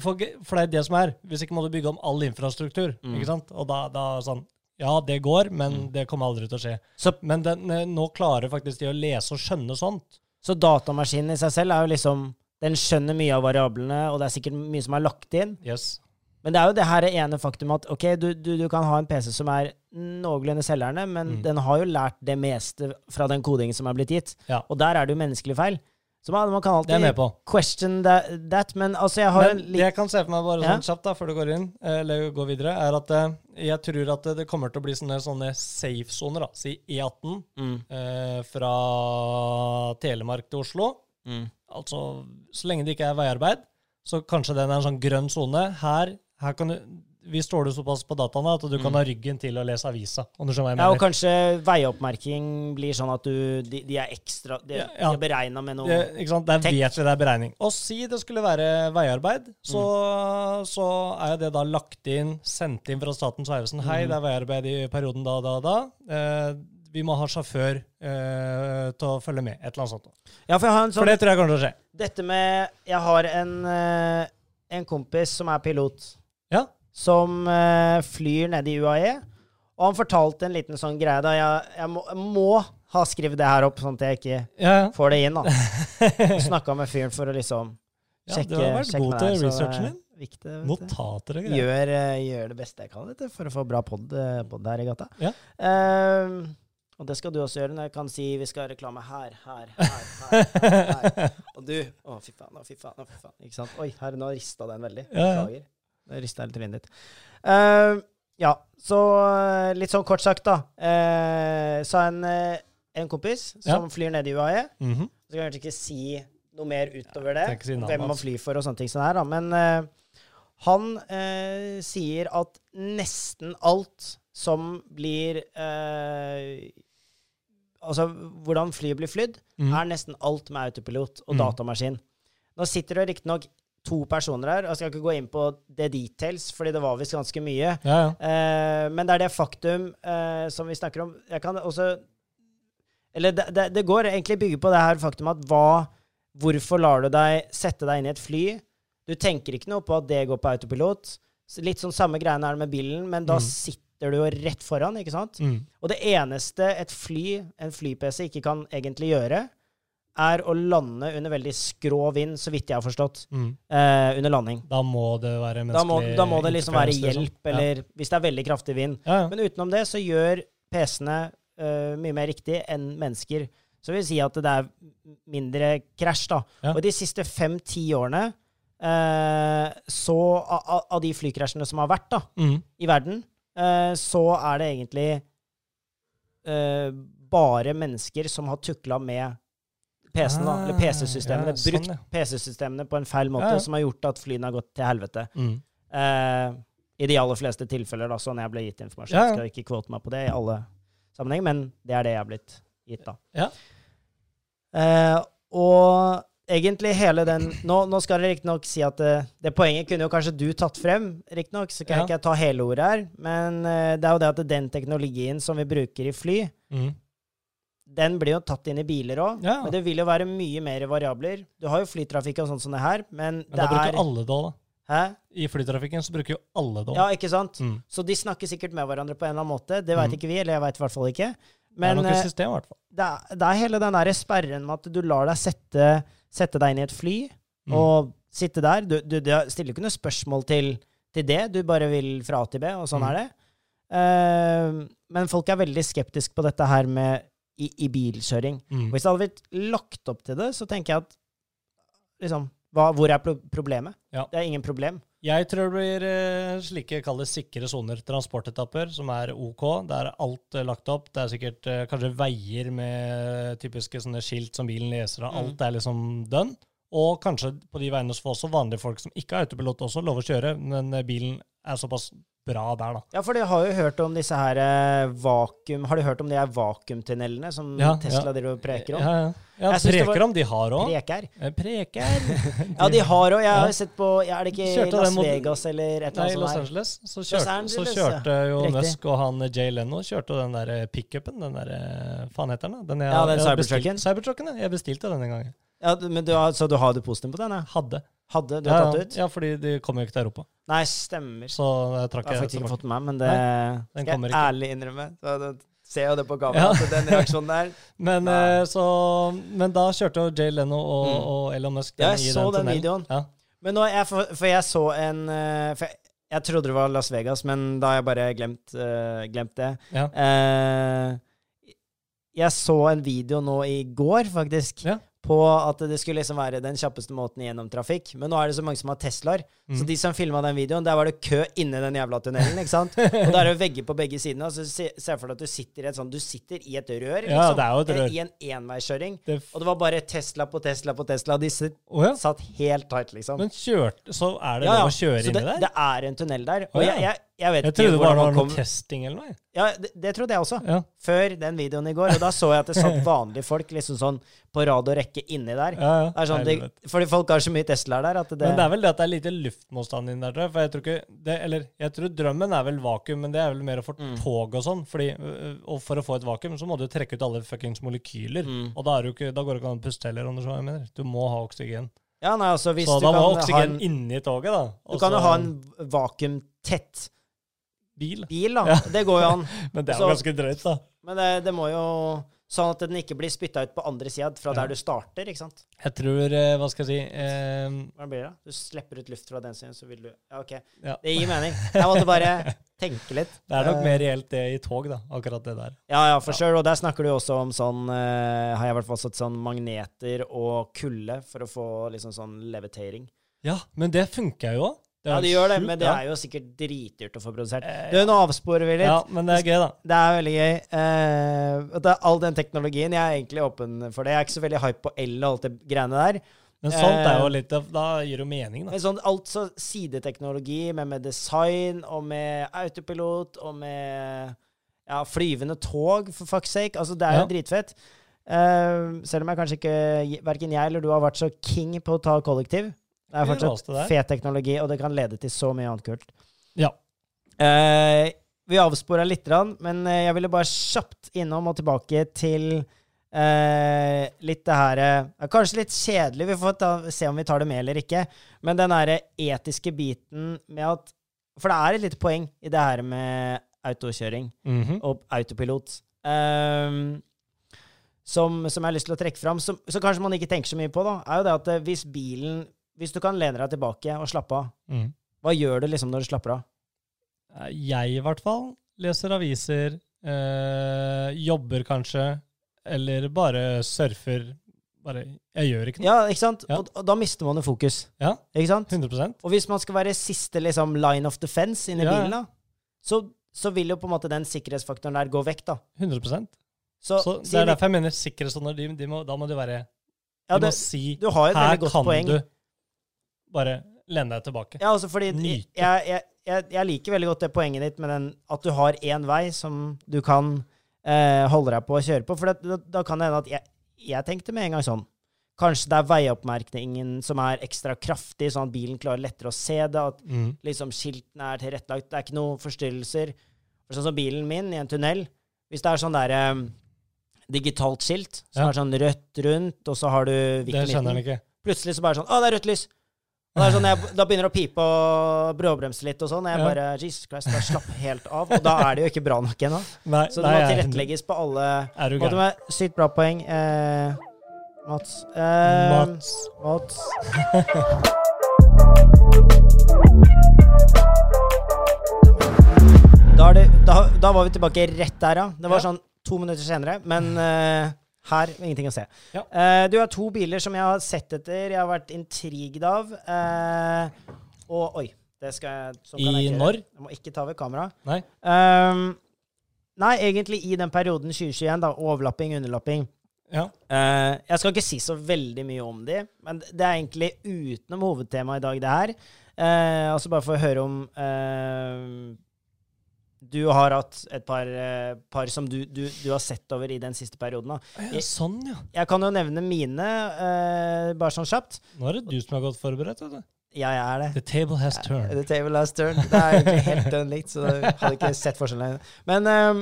for, for det er det som er. Hvis ikke må du bygge om all infrastruktur. Mm. ikke sant? Og da, da sånn Ja, det går, men det kommer aldri til å skje. Så- men den, eh, nå klarer faktisk de å lese og skjønne sånt. Så datamaskinen i seg selv er jo liksom Den skjønner mye av variablene, og det er sikkert mye som er lagt inn. Yes. Men det er jo det her ene faktum at ok, du, du, du kan ha en PC som er noenlunde selgerne, men Mm. den har jo lært det meste fra den kodingen som er blitt gitt. Ja. Og der er det jo menneskelig feil. Så man, man kan Det jeg med alltid question that, that men altså, jeg har Men en det litt jeg kan se for meg bare Ja. sånn kjapt da, før du går inn, eh, eller går videre, er at eh, jeg tror at det- det kommer til å bli sånne, sånne safe-soner. da. Si E18 mm, eh, fra Telemark til Oslo. mm. Altså, så lenge det ikke er veiarbeid, så kanskje den er en sånn grønn sone. Her, her kan du Vi står du såpass på dataene at du kan ha ryggen til å lese avisa. Om du skjønner hva jeg mener. Ja, og kanskje veioppmerking blir sånn at du De, de er ekstra De, Ja, de er beregna med noe Det, ikke sant? Der vet vi det er beregning. Og si det skulle være veiarbeid, så, Mm. så er det da lagt inn, sendt inn fra Statens vegvesen. Mm. Hei, det er veiarbeid i perioden da, da, da. Eh, vi må ha sjåfør eh, til å følge med. Et eller annet sånt. Ja, for jeg har en For sånn det tror jeg kommer til å skje. Dette med Jeg har en, eh, en kompis som er pilot, Ja. Som eh, flyr nede i UAE. Og han fortalte en liten sånn greie da. Jeg, jeg, må, jeg må ha skrevet det her opp, sånn at jeg ikke Ja, ja. får det inn. da. <laughs> Snakka med fyren for å liksom sjekke Ja, du har vært god til researchen din. Viktig. Notater og greier. Gjør, eh, gjør det beste jeg kan vet du, for å få bra pod, eh, pod her i gata. Ja. Eh, og det skal du også gjøre når jeg kan si vi skal ha reklame her, her, her, her. her, her. <laughs> Og du Å, fy faen, å, fy faen, å, fy faen. Ikke sant? Oi, her, nå rista den veldig. Ja, ja. Rista litt i trynet ditt. Uh, ja, så eh, litt sånn kort sagt, da. Uh, sa en, eh, en kompis Ja. som flyr nede i UAE. Mhm. Så kan jeg kanskje ikke si noe mer utover det. si hvem man flyr for og sånne ting sånn her, da. Men uh, han eh, sier at nesten alt som blir eh, Altså hvordan flyet blir flydd, mm. er nesten alt med autopilot og Mm. datamaskin. Nå sitter det riktignok to personer her, jeg skal ikke gå inn på the details, fordi det var visst ganske mye. Ja, ja. Eh, men det er det faktum eh, som vi snakker om. Jeg kan også Eller det, det, det går egentlig bygge på det her faktum at hva Hvorfor lar du deg sette deg inn i et fly? Du tenker ikke noe på at det går på autopilot. Litt sånn samme greiene er det med bilen, men da Mm. sitter du jo rett foran, ikke sant? Mm. Og det eneste et fly, en fly-PC, ikke kan egentlig gjøre, er å lande under veldig skrå vind, så vidt jeg har forstått, Mm. eh, under landing. Da må det være menneskelig Da må, da må det liksom være hjelp, hjelp, Ja. hvis det er veldig kraftig vind. Ja, ja. Men utenom det så gjør PC-ene uh, mye mer riktig enn mennesker. Så vil si at det er mindre krasj, da. Og de siste fem-ti årene uh, så av, av- de flykrasjene som har vært da, Mm. i verden, uh, så er det egentlig bare mennesker som har tukla med PC-en, da. Ah, Eller PC-systemene. ja, sånn, brukt ja. PC-systemene på en feil måte, Ja, ja. som har gjort at flyene har gått til helvete. Mm. Eh, I de aller fleste tilfeller, da, sånn jeg ble gitt informasjon. Ja, ja. Skal ikke kvote meg på det i alle sammenhenger, men det er det jeg er blitt gitt, da. Ja. Eh, og egentlig hele den Nå, nå skal dere riktignok si at det, det poenget kunne jo kanskje du tatt frem, riktignok, så kan Ja. jeg ikke ta hele ordet her, men eh, det er jo det at den teknologien som vi bruker i fly, Mm. Den blir jo tatt inn i biler òg. Ja. Men det vil jo være mye mer variabler. Du har jo flytrafikk og sånt som det her, men, Men det da bruker er alle òg, da. Hæ? I flytrafikken så bruker jo alle det. Ja, ikke sant? Mm. Så de snakker sikkert med hverandre på en eller annen måte. Det veit Mm. ikke vi, eller jeg veit i hvert fall ikke. det er Men nok eh, system, i hvert fall. det er, det er hele den der sperren med at du lar deg sette, sette deg inn i et fly Mm. og sitte der. Du, du, du stiller ikke noe spørsmål til, til det. Du bare vil fra A til B, og sånn Mm. er det. Uh, men folk er veldig skeptiske på dette her med i, i bilkjøring. Mm. Hvis det hadde blitt lagt opp til det, så tenker jeg at liksom hva, Hvor er pro problemet? Ja. Det er ingen problem. Jeg tror det blir eh, slike kalles sikre soner, transportetapper, som er OK. Der er alt eh, lagt opp. Det er sikkert eh, kanskje veier med typiske sånne skilt som bilen leser av. Mm. Alt er liksom done. Og kanskje på de veiene så får også vanlige folk som ikke har autopilot, også lov å kjøre, men eh, bilen er såpass bra der, da. Ja, for du har jo hørt om disse her eh, vakuum... Har du hørt om de her vakuumtunnelene som Ja, Tesla ja. driver og preker om? Ja, ja. ja preker var- om de har òg. Preker? Preker. <laughs> <laughs> Ja, de har òg. Jeg har sett på Er det ikke Kjørte Las Vegas eller et eller Nei, annet Los sånt? her? Angeles. Så kjørte, Angeles, så kjørte jo Riktig. Musk og han Jay Leno kjørte den der eh, pickupen. Den der eh, Faen heter den? Den jeg, Ja, den Cybertrucken. Cybertrucken, ja. Jeg bestilte den en gang. Ja, men du har, så du har depositen på den? Ja? Hadde. Hadde? Du ja, tatt det ut? Ja, fordi de kommer jo ikke til Europa. Nei, stemmer. Så jeg trakk Jeg har faktisk ikke fått med meg, men det Nei, skal jeg ærlig innrømme. Så det, ser jo det på kamera, Ja. den reaksjonen der <laughs> Men, eh, så, men da kjørte jo Jay Leno og, Mm. og Elon Musk Ja, den jeg i så den videoen. Ja. Men nå, jeg, for, for jeg så en eh, for jeg, jeg trodde det var Las Vegas, men da har jeg bare glemt, uh, glemt det. Ja. Uh, jeg så en video nå i går, faktisk, Ja. På at det skulle liksom være den kjappeste måten gjennom trafikk. Men nå er det så mange som har Teslaer, så Mhm. de som filma den videoen, der var det kø inni den jævla tunnelen, ikke sant? <laughs> Og der er det vegger på begge sidene. Så se, se for deg at du sitter i et sånt Du sitter i et rør, liksom. Ja, det er jo et rør. I en enveiskjøring. Og det var bare Tesla på Tesla på Tesla. De sitt- oh, ja. satt helt tight, liksom. Men kjørte Så er det Ja, ja. lov å kjøre Så inni der? det er en tunnel der. Og Å, ja. jeg, jeg, jeg vet jeg trodde det var noe kom testing eller noe. Ja, det, det trodde jeg også. Ja. Før den videoen i går. Og da så jeg at det satt <laughs> vanlige folk liksom sånn på rad og rekke inni der. Ja, ja. Det sånn, de, fordi folk har så mye Teslaer der det, Men det er vel det at det er lite luftmotstand inni der, tror jeg. For jeg tror ikke det, Eller jeg tror drømmen er vel vakuum, men det er vel mer for Mm. tog og sånn. Fordi, øh, og for å få et vakuum, så må du trekke ut alle fuckings molekyler. Mm. Og da, du ikke, da går det ikke an å puste heller, om du skjønner hva jeg mener. Du må ha oksygen. Ja, nei, altså så du da må oksygen en, inni toget, da. Du kan jo ha en vakuumtett bil. bil, da. Ja. Det går jo an. <laughs> Men det er jo ganske drøyt, da. Men det, det må jo Sånn at den ikke blir spytta ut på andre sida fra Ja. der du starter, ikke sant? Jeg tror eh, Hva skal jeg si eh, Hva blir det? Du slipper ut luft fra den siden, så vil du Ja, OK. Ja. Det gir mening. Jeg måtte bare <laughs> tenke litt. Det er nok Eh, mer reelt det i tog, da. Akkurat det der. Ja, ja, for Ja. sure. Og der snakker du også om sånn eh, Har jeg i hvert fall sett sånn magneter og kulde for å få liksom sånn levitering. Ja, men det funker jo òg. Ja, de gjør det, men det er jo sikkert dritdyrt å få produsert. Eh, Du, nå avsporer vi litt. Ja, men det er gøy, da. Det er veldig gøy. Uh, det er all den teknologien. Jeg er egentlig åpen for det. Jeg er ikke så veldig hype på el og alt det greiene der. Men sånt er jo Eh, litt Da gir det jo mening, da. Men sånn altså sideteknologi med, med design og med autopilot og med ja, flyvende tog, for fuck's sake. Altså, det er jo Ja. dritfett. Uh, selv om jeg kanskje ikke Verken jeg eller du har vært så king på å ta kollektiv. Det er fortsatt det fet teknologi, og det kan lede til så mye annet kult. Ja. Eh, vi avspora litt, men eh, jeg ville bare kjapt innom og tilbake til eh, litt det her eh, Kanskje litt kjedelig, vi får ta, se om vi tar det med eller ikke. Men den derre etiske biten med at For det er et lite poeng i det her med autokjøring Mhm. og autopilot. ehm, som, som jeg har lyst til å trekke fram, som, som, kanskje man ikke tenker så mye på, da, er jo det at hvis bilen Hvis du kan lene deg tilbake og slappe av, mm. hva gjør du liksom når du slapper av? Eh, Jeg i hvert fall leser aviser, øh, jobber kanskje, eller bare surfer. Bare Jeg gjør ikke noe. Ja, ikke sant? Ja. Og, og da mister man jo fokus. Ja, Ikke sant? 100% Og hvis man skal være siste liksom, line of defense inni Ja, bilen, da, så, så vil jo på en måte den sikkerhetsfaktoren der gå vekk, da. 100 Så, Så Det er derfor jeg mener sikkerhetssoner. De, de må, da må du være ja, det, må si Du har jo Her godt kan poeng. du bare lene deg tilbake. Ja, altså fordi Nyte. jeg, jeg, jeg, jeg liker veldig godt det poenget ditt med den at du har én vei som du kan eh, holde deg på å kjøre på. For det, da, da kan det hende at jeg, jeg tenkte med en gang sånn Kanskje det er veioppmerkningen som er ekstra kraftig, sånn at bilen klarer lettere å se det. At mm. liksom skiltene er tilrettelagt. Det er ikke noen forstyrrelser. Sånn som bilen min i en tunnel. Hvis det er sånn der eh, digitalt skilt, som Ja. er sånn rødt rundt, og så har du hvitt i midten. Plutselig så bare sånn Å, det er rødt lys! Er sånn, jeg, Da begynner det å pipe og bråbremse litt og sånn. Jeg Ja. bare Jesus Christ, bare slapp helt av. Og da er det jo ikke bra nok ennå. Så det må tilrettelegges på alle Er du gæren? med Sykt bra poeng. Eh, Mats. Eh, Mats. Mats. Da, det, da, da var vi tilbake rett der, ja. Det var Ja. sånn to minutter senere. Men eh, her ingenting å se. Ja. Uh, du har to biler som jeg har sett etter, jeg har vært intrigued av. Uh, og oi, det skal jeg sånn I jeg ikke når? Jeg må ikke ta ved kamera. Nei. Um, nei, egentlig i den perioden 2021, da. Overlapping, underlapping. Ja. Uh, jeg skal ikke si så veldig mye om de, men det er egentlig utenom hovedtemaet i dag, det her. Uh, altså bare for å høre om eh, Du har hatt et par, eh, par som du, du, du har sett over i den siste perioden. Da. Jeg, sånn, ja. Jeg kan jo nevne mine, uh, bare sånn kjapt. Nå er det du som er godt forberedt. vet du. Jeg er det. The table has turned. The table has turned. Det er egentlig helt dønn likt, så jeg hadde ikke sett forskjellen. Men um,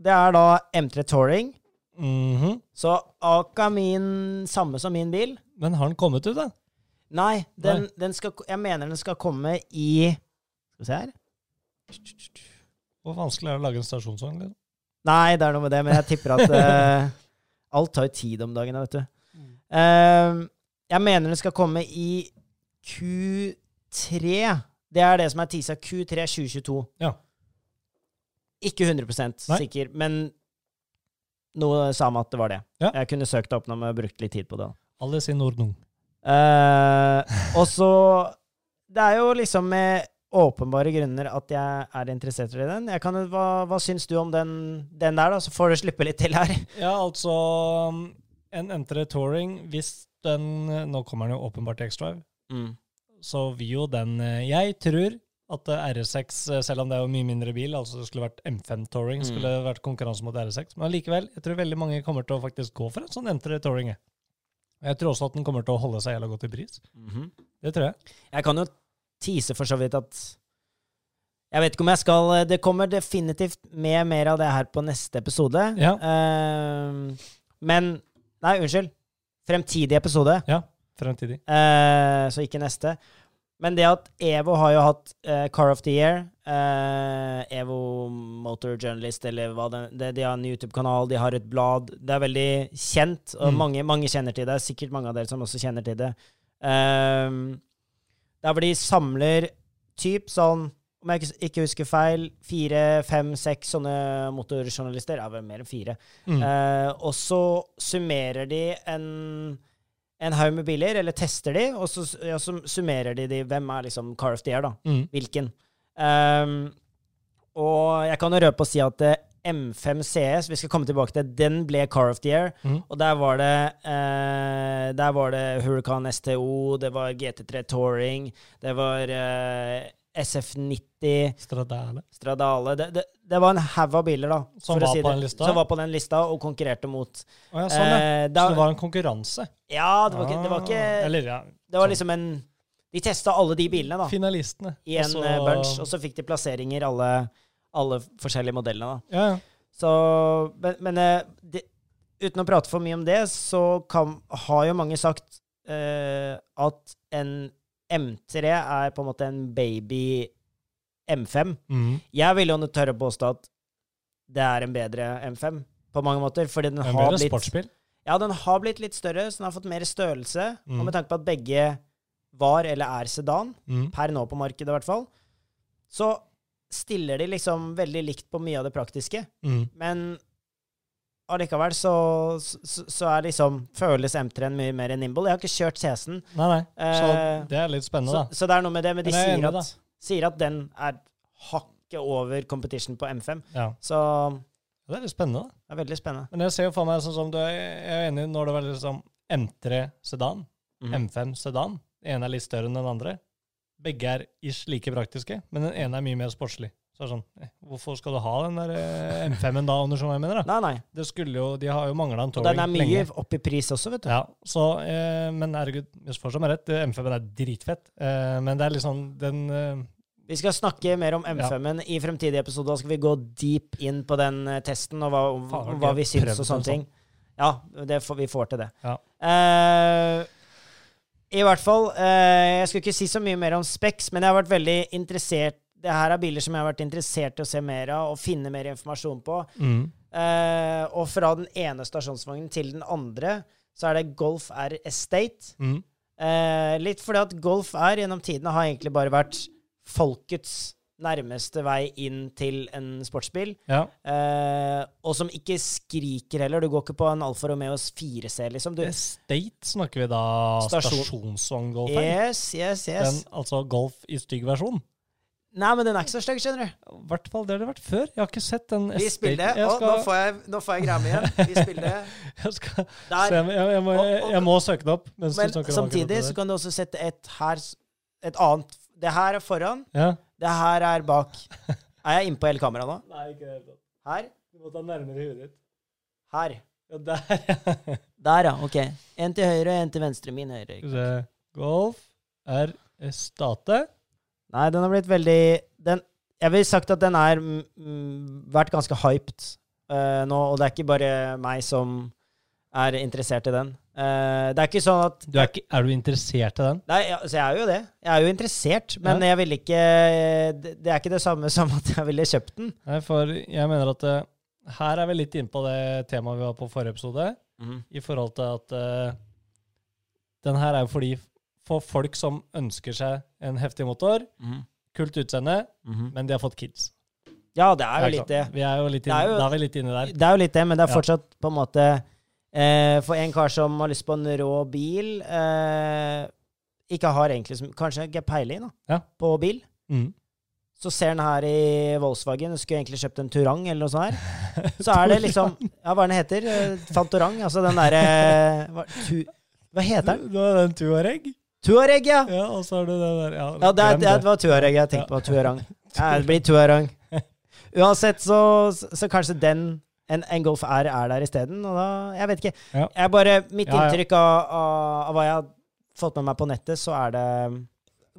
det er da M3 Touring. Mhm. Så akkurat min samme som min bil. Men har den kommet ut, da? Nei, den, Nei. den skal, jeg mener den skal komme i Skal vi se her. Hvor vanskelig er det å lage en stasjonsvogn? Liksom? Nei, det er noe med det, men jeg tipper at uh, alt tar jo tid om dagen, vet du. Uh, jeg mener den skal komme i Q3. Det er det som er tisa. Q3 2022. Ja. Ikke 100 Nei. sikker, men noe sa meg at det var det. Ja. Jeg kunne søkt det opp når jeg brukt litt tid på det. Alle sier Nordnung. Uh, og så Det er jo liksom med åpenbare grunner at jeg er interessert i den. Jeg kan, hva, hva syns du om den, den der, da? Så får du slippe litt til her. <laughs> Ja, altså um, En M3 Touring, hvis den Nå kommer den jo åpenbart til X-Drive, så vil jo den eh, Jeg tror at eh, RS6, eh, selv om det er jo mye mindre bil, altså det skulle vært M5 Touring, Mm. skulle vært konkurranse mot RS6, men likevel, jeg tror veldig mange kommer til å faktisk gå for en sånn M3 Touring. jeg. Tror også at den kommer til å holde seg jævla godt i pris. Det tror jeg. Jeg kan jo tease for så vidt at Jeg vet ikke om jeg skal Det kommer definitivt med mer av det her på neste episode. Ja. Uh, men Nei, unnskyld. Fremtidig episode. Ja, fremtidig. Uh, så ikke neste. Men det at Evo har jo hatt uh, Car of the Year, uh, Evo Motor Journalist, eller hva det, det De har en YouTube-kanal, de har et blad. Det er veldig kjent, og Mm. mange, mange kjenner til det. Sikkert mange av dere som også kjenner til det. Um, der hvor de samler typ sånn, om jeg ikke- husker feil, fire, fem, seks sånne motorjournalister. Ja, vel mer enn fire. Mm. Eh, og så summerer de en, en haug med biler, eller tester de, og så ja, så summerer de de Hvem er liksom Car of the Year, da? Mm. Hvilken? Um, og jeg kan jo røpe og si at eh, M5 CS, vi skal komme tilbake til, den ble Car of the Year. Mm. Og der var det eh, Der var det Huracan STO, det var GT3 Touring, det var eh, SF90 Stradale. Stradale det, det, det var en haug av biler, da. Som var si? Som var på den lista og konkurrerte mot Oh, ja, sånn, ja. eh, Så det var en konkurranse? Ja, det var ikke, det var ikke Ah, Eller, ja. Det var sånn. liksom en De testa alle de bilene, da, Finalistene. i en Også, eh, bunch, og så fikk de plasseringer, alle, alle forskjellige modellene, da. Ja. Så Men, men eh, det, uten å prate for mye om det, så kan, har jo mange sagt uh, at en M3 er på en måte en baby M5. Mm. Jeg vil jo tørre å påstå at det er en bedre M5 på mange måter, fordi den En har bedre blitt sportsbil. Ja, den har blitt litt større, så den har fått mer størrelse. Mm. Og med tanke på at begge var eller er sedan, Mm. per nå på markedet i hvert fall, så stiller de liksom veldig likt på mye av det praktiske. Mm. Men allikevel så, så, så er liksom føles M3-en mye mer nimble. Jeg har ikke kjørt CS-en, Nei, nei. Så Eh, det er litt så, spennende, da. så det er noe med det. Men de er sier enig, at, sier at den er hakket over competition på M5. Ja. Så Det er litt spennende, da. det er veldig spennende. Men jeg ser jo for meg sånn som du er, jeg er enig når det var liksom M3 sedan, mm. M5 sedan. Den ene er litt større enn den andre. Begge er ish like praktiske, men den ene er mye mer sportslig. Så er det sånn, eh, Hvorfor skal du ha den der eh, M5-en da, om du skjønner hva jeg mener? da? Nei, nei. Det skulle jo, De har jo mangla en Og lenge. den er mye lenge. opp i pris også, vet du. Ja, så, eh, men herregud, fortsatt er rett, eh, M5-en er dritfett. Eh, men det er liksom den eh, Vi skal snakke mer om M5-en i fremtidige episoder. Da skal vi gå deep inn på den testen og hva, Faen, hva vi jeg syns og sånne ting. ting. Ja, det får, vi får til det. Ja. Eh, I hvert fall. eh, jeg skulle ikke si så mye mer om Specs, men jeg har vært veldig interessert Det her er biler som jeg har vært interessert i å se mer av og finne mer informasjon på. Mm. Eh, og fra den ene stasjonsvognen til den andre, så er det Golf R Estate. Mm. Eh, litt fordi at Golf R gjennom tidene har egentlig bare vært folkets nærmeste vei inn til en sportsbil. Ja. Eh, og som ikke skriker heller. Du går ikke på en Alfa Romeos 4C, liksom. Du, Estate snakker vi da Stasjon- stasjonsvogn-golfen? yes, yes, yes. Den, altså golf i stygg versjon? Nei, men den er ikke så stygg, skjønner du. I hvert fall det har det vært før. Jeg har ikke sett den Vi spiller. det Å, skal, nå får jeg, nå får jeg greia mi igjen. Vi spiller. <laughs> jeg skal jeg, jeg, må, jeg, må søke det opp. Men samtidig så kan du også sette et her Et annet Det her er foran. Ja. Det her er bak. Er jeg inne på hele kameraet nå? Nei, ikke helt. Her? Du må ta nærmere huet ditt. Her. Ja, der, ja. <laughs> Der, ja. Ok. En til høyre, en til venstre. Min høyre. Skal vi se. Golf er Estate. Nei, den har blitt veldig den, Jeg vil sagt at den mm, vært ganske hyped uh, nå, og det er ikke bare meg som er interessert i den. Eh, det er ikke sånn at Du er, ikke, er du interessert i den? Nei, ja, altså jeg er jo det. Jeg er jo interessert, men jeg ville ikke det, det er ikke det samme <laughs> som at jeg ville kjøpt den. Nei, for jeg mener at uh, her er vi litt inne på det temaet vi var på forrige episode, i forhold til at uh, den her er jo fordi for folk som ønsker seg en heftig motor, kult utseende, men de har fått kids. Ja, det er jo ikke litt det. Vi er jo litt Det inne, er jo- da er vi litt inne der. Det er jo litt det, men det er Ja. fortsatt på en måte eh, For en kar som har lyst på en rå bil eh, Ikke har egentlig som, Kanskje ikke peiling Ja. på bil. Mm. Så ser han her i Volkswagen Skulle egentlig kjøpt en Turang eller noe sånt her. <laughs> Så er det liksom Ja, hva er den heter? Eh, Fantorang? Altså den derre hva, hva heter den? Det er den Tuareg, Tuareg, ja! ja, og så har du den der Ja, Ja, det, er, det var Tuareg jeg tenkte på. Tuarang. Ja, det blir Tuarang. <laughs> Uansett, så, så kanskje den en, en Golf R er der isteden. Og da Jeg vet ikke. Ja. Jeg bare, mitt inntrykk av, av, av hva jeg har fått med meg på nettet, så er det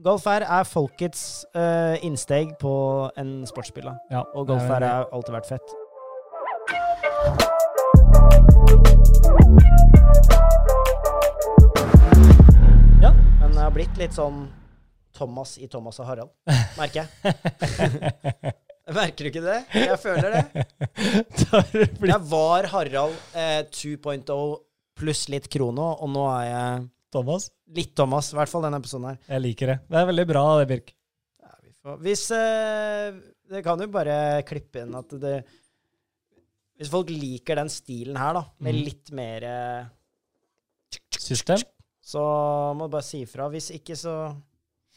Golf R er folkets uh, innsteg på en sportsbil. Ja, Og Golf R har alltid vært fett. Ja. Men det har blitt litt sånn Thomas i Thomas og Harald, merker jeg. <laughs> <laughs> Merker du ikke det? Jeg føler det. <laughs> Jeg var Harald eh, 2.0 pluss litt krono, og nå er jeg Thomas. litt Thomas. I hvert fall denne episoden her. Jeg liker det. Det er veldig bra, det, Birk. Ja, vi får, hvis eh, Det kan jo bare klippe inn at det Hvis folk liker den stilen her, da, med Mhm. litt mer eh, System. Så må du bare si ifra. Hvis ikke, så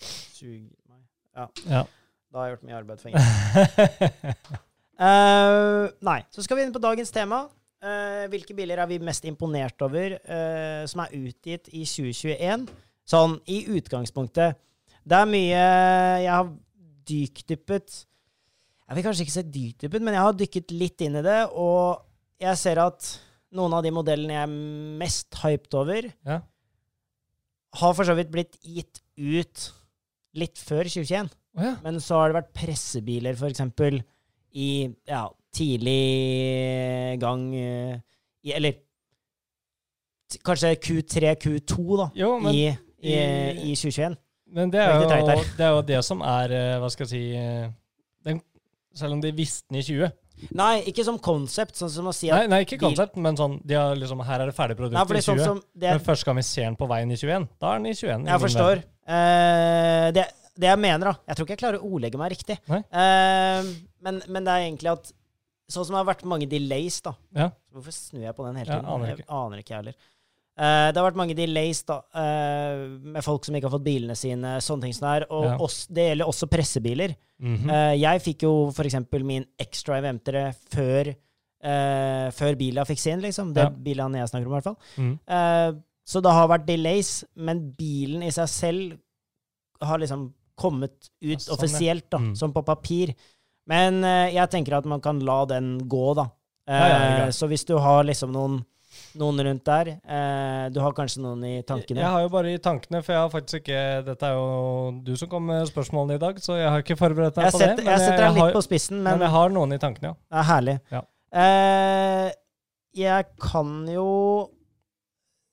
sug meg. Ja. Ja. Da har jeg gjort mye arbeid for ingen. uh, <laughs> nei. Så skal vi inn på dagens tema. Uh, hvilke biler er vi mest imponert over uh, som er utgitt i 2021? Sånn i utgangspunktet. Det er mye jeg har dykdyppet Jeg vil kanskje ikke si dykdyppet, men jeg har dykket litt inn i det, og jeg ser at noen av de modellene jeg er mest hyped over, Ja. har for så vidt blitt gitt ut litt før 2021. Å ja. Men så har det vært pressebiler, eksempel, i ja, tidlig gang eh, i, Eller kanskje Q3, Q2, da, Jo, men, i, i, i- i 2021. men det, er Veldig jo, det er jo det som er eh, Hva skal jeg si eh, den, Selv om de visste den i 20 Nei, ikke som konsept, sånn som å si at Nei, nei ikke konsept, men sånn de har liksom, Her er det ferdig produkt Nei, i sånn 20. som det, Men først skal vi se den på veien i 21. Da er den i 21. Jeg forstår. Eh, det, det jeg mener, da Jeg tror ikke jeg klarer å ordlegge meg riktig. Eh, men, men det er egentlig at Sånn som det har vært mange delays, da. Ja. Hvorfor snur jeg på den hele Ja, tiden? aner jeg aner ikke, jeg heller. Uh, det har vært mange delays da, uh, med folk som ikke har fått bilene sine, sånne ting som er. Og Ja. oss, det gjelder også pressebiler. Mm -hmm. uh, jeg fikk jo eksempel min X-Drive M3 før, uh, før bila fikk sin, liksom. Det Ja. bilene jeg snakker om, i hvert fall. Mm. Så det har vært delays, men bilen i seg selv har liksom kommet ut Ja, sånn, offisielt, da, Mm. som på papir. Men uh, jeg tenker at man kan la den gå, da. Uh, Ja, ja, greit. så hvis du har liksom noen, noen rundt der eh, Du har kanskje noen i tankene? Jeg har jo bare i tankene, for jeg har faktisk ikke Dette er jo du som kom med spørsmålene i dag, så jeg har ikke forberedt meg jeg på setter, det. jeg setter deg har, litt på spissen, men men jeg har noen i tankene, ja. det herlig. Ja. Eh, jeg kan jo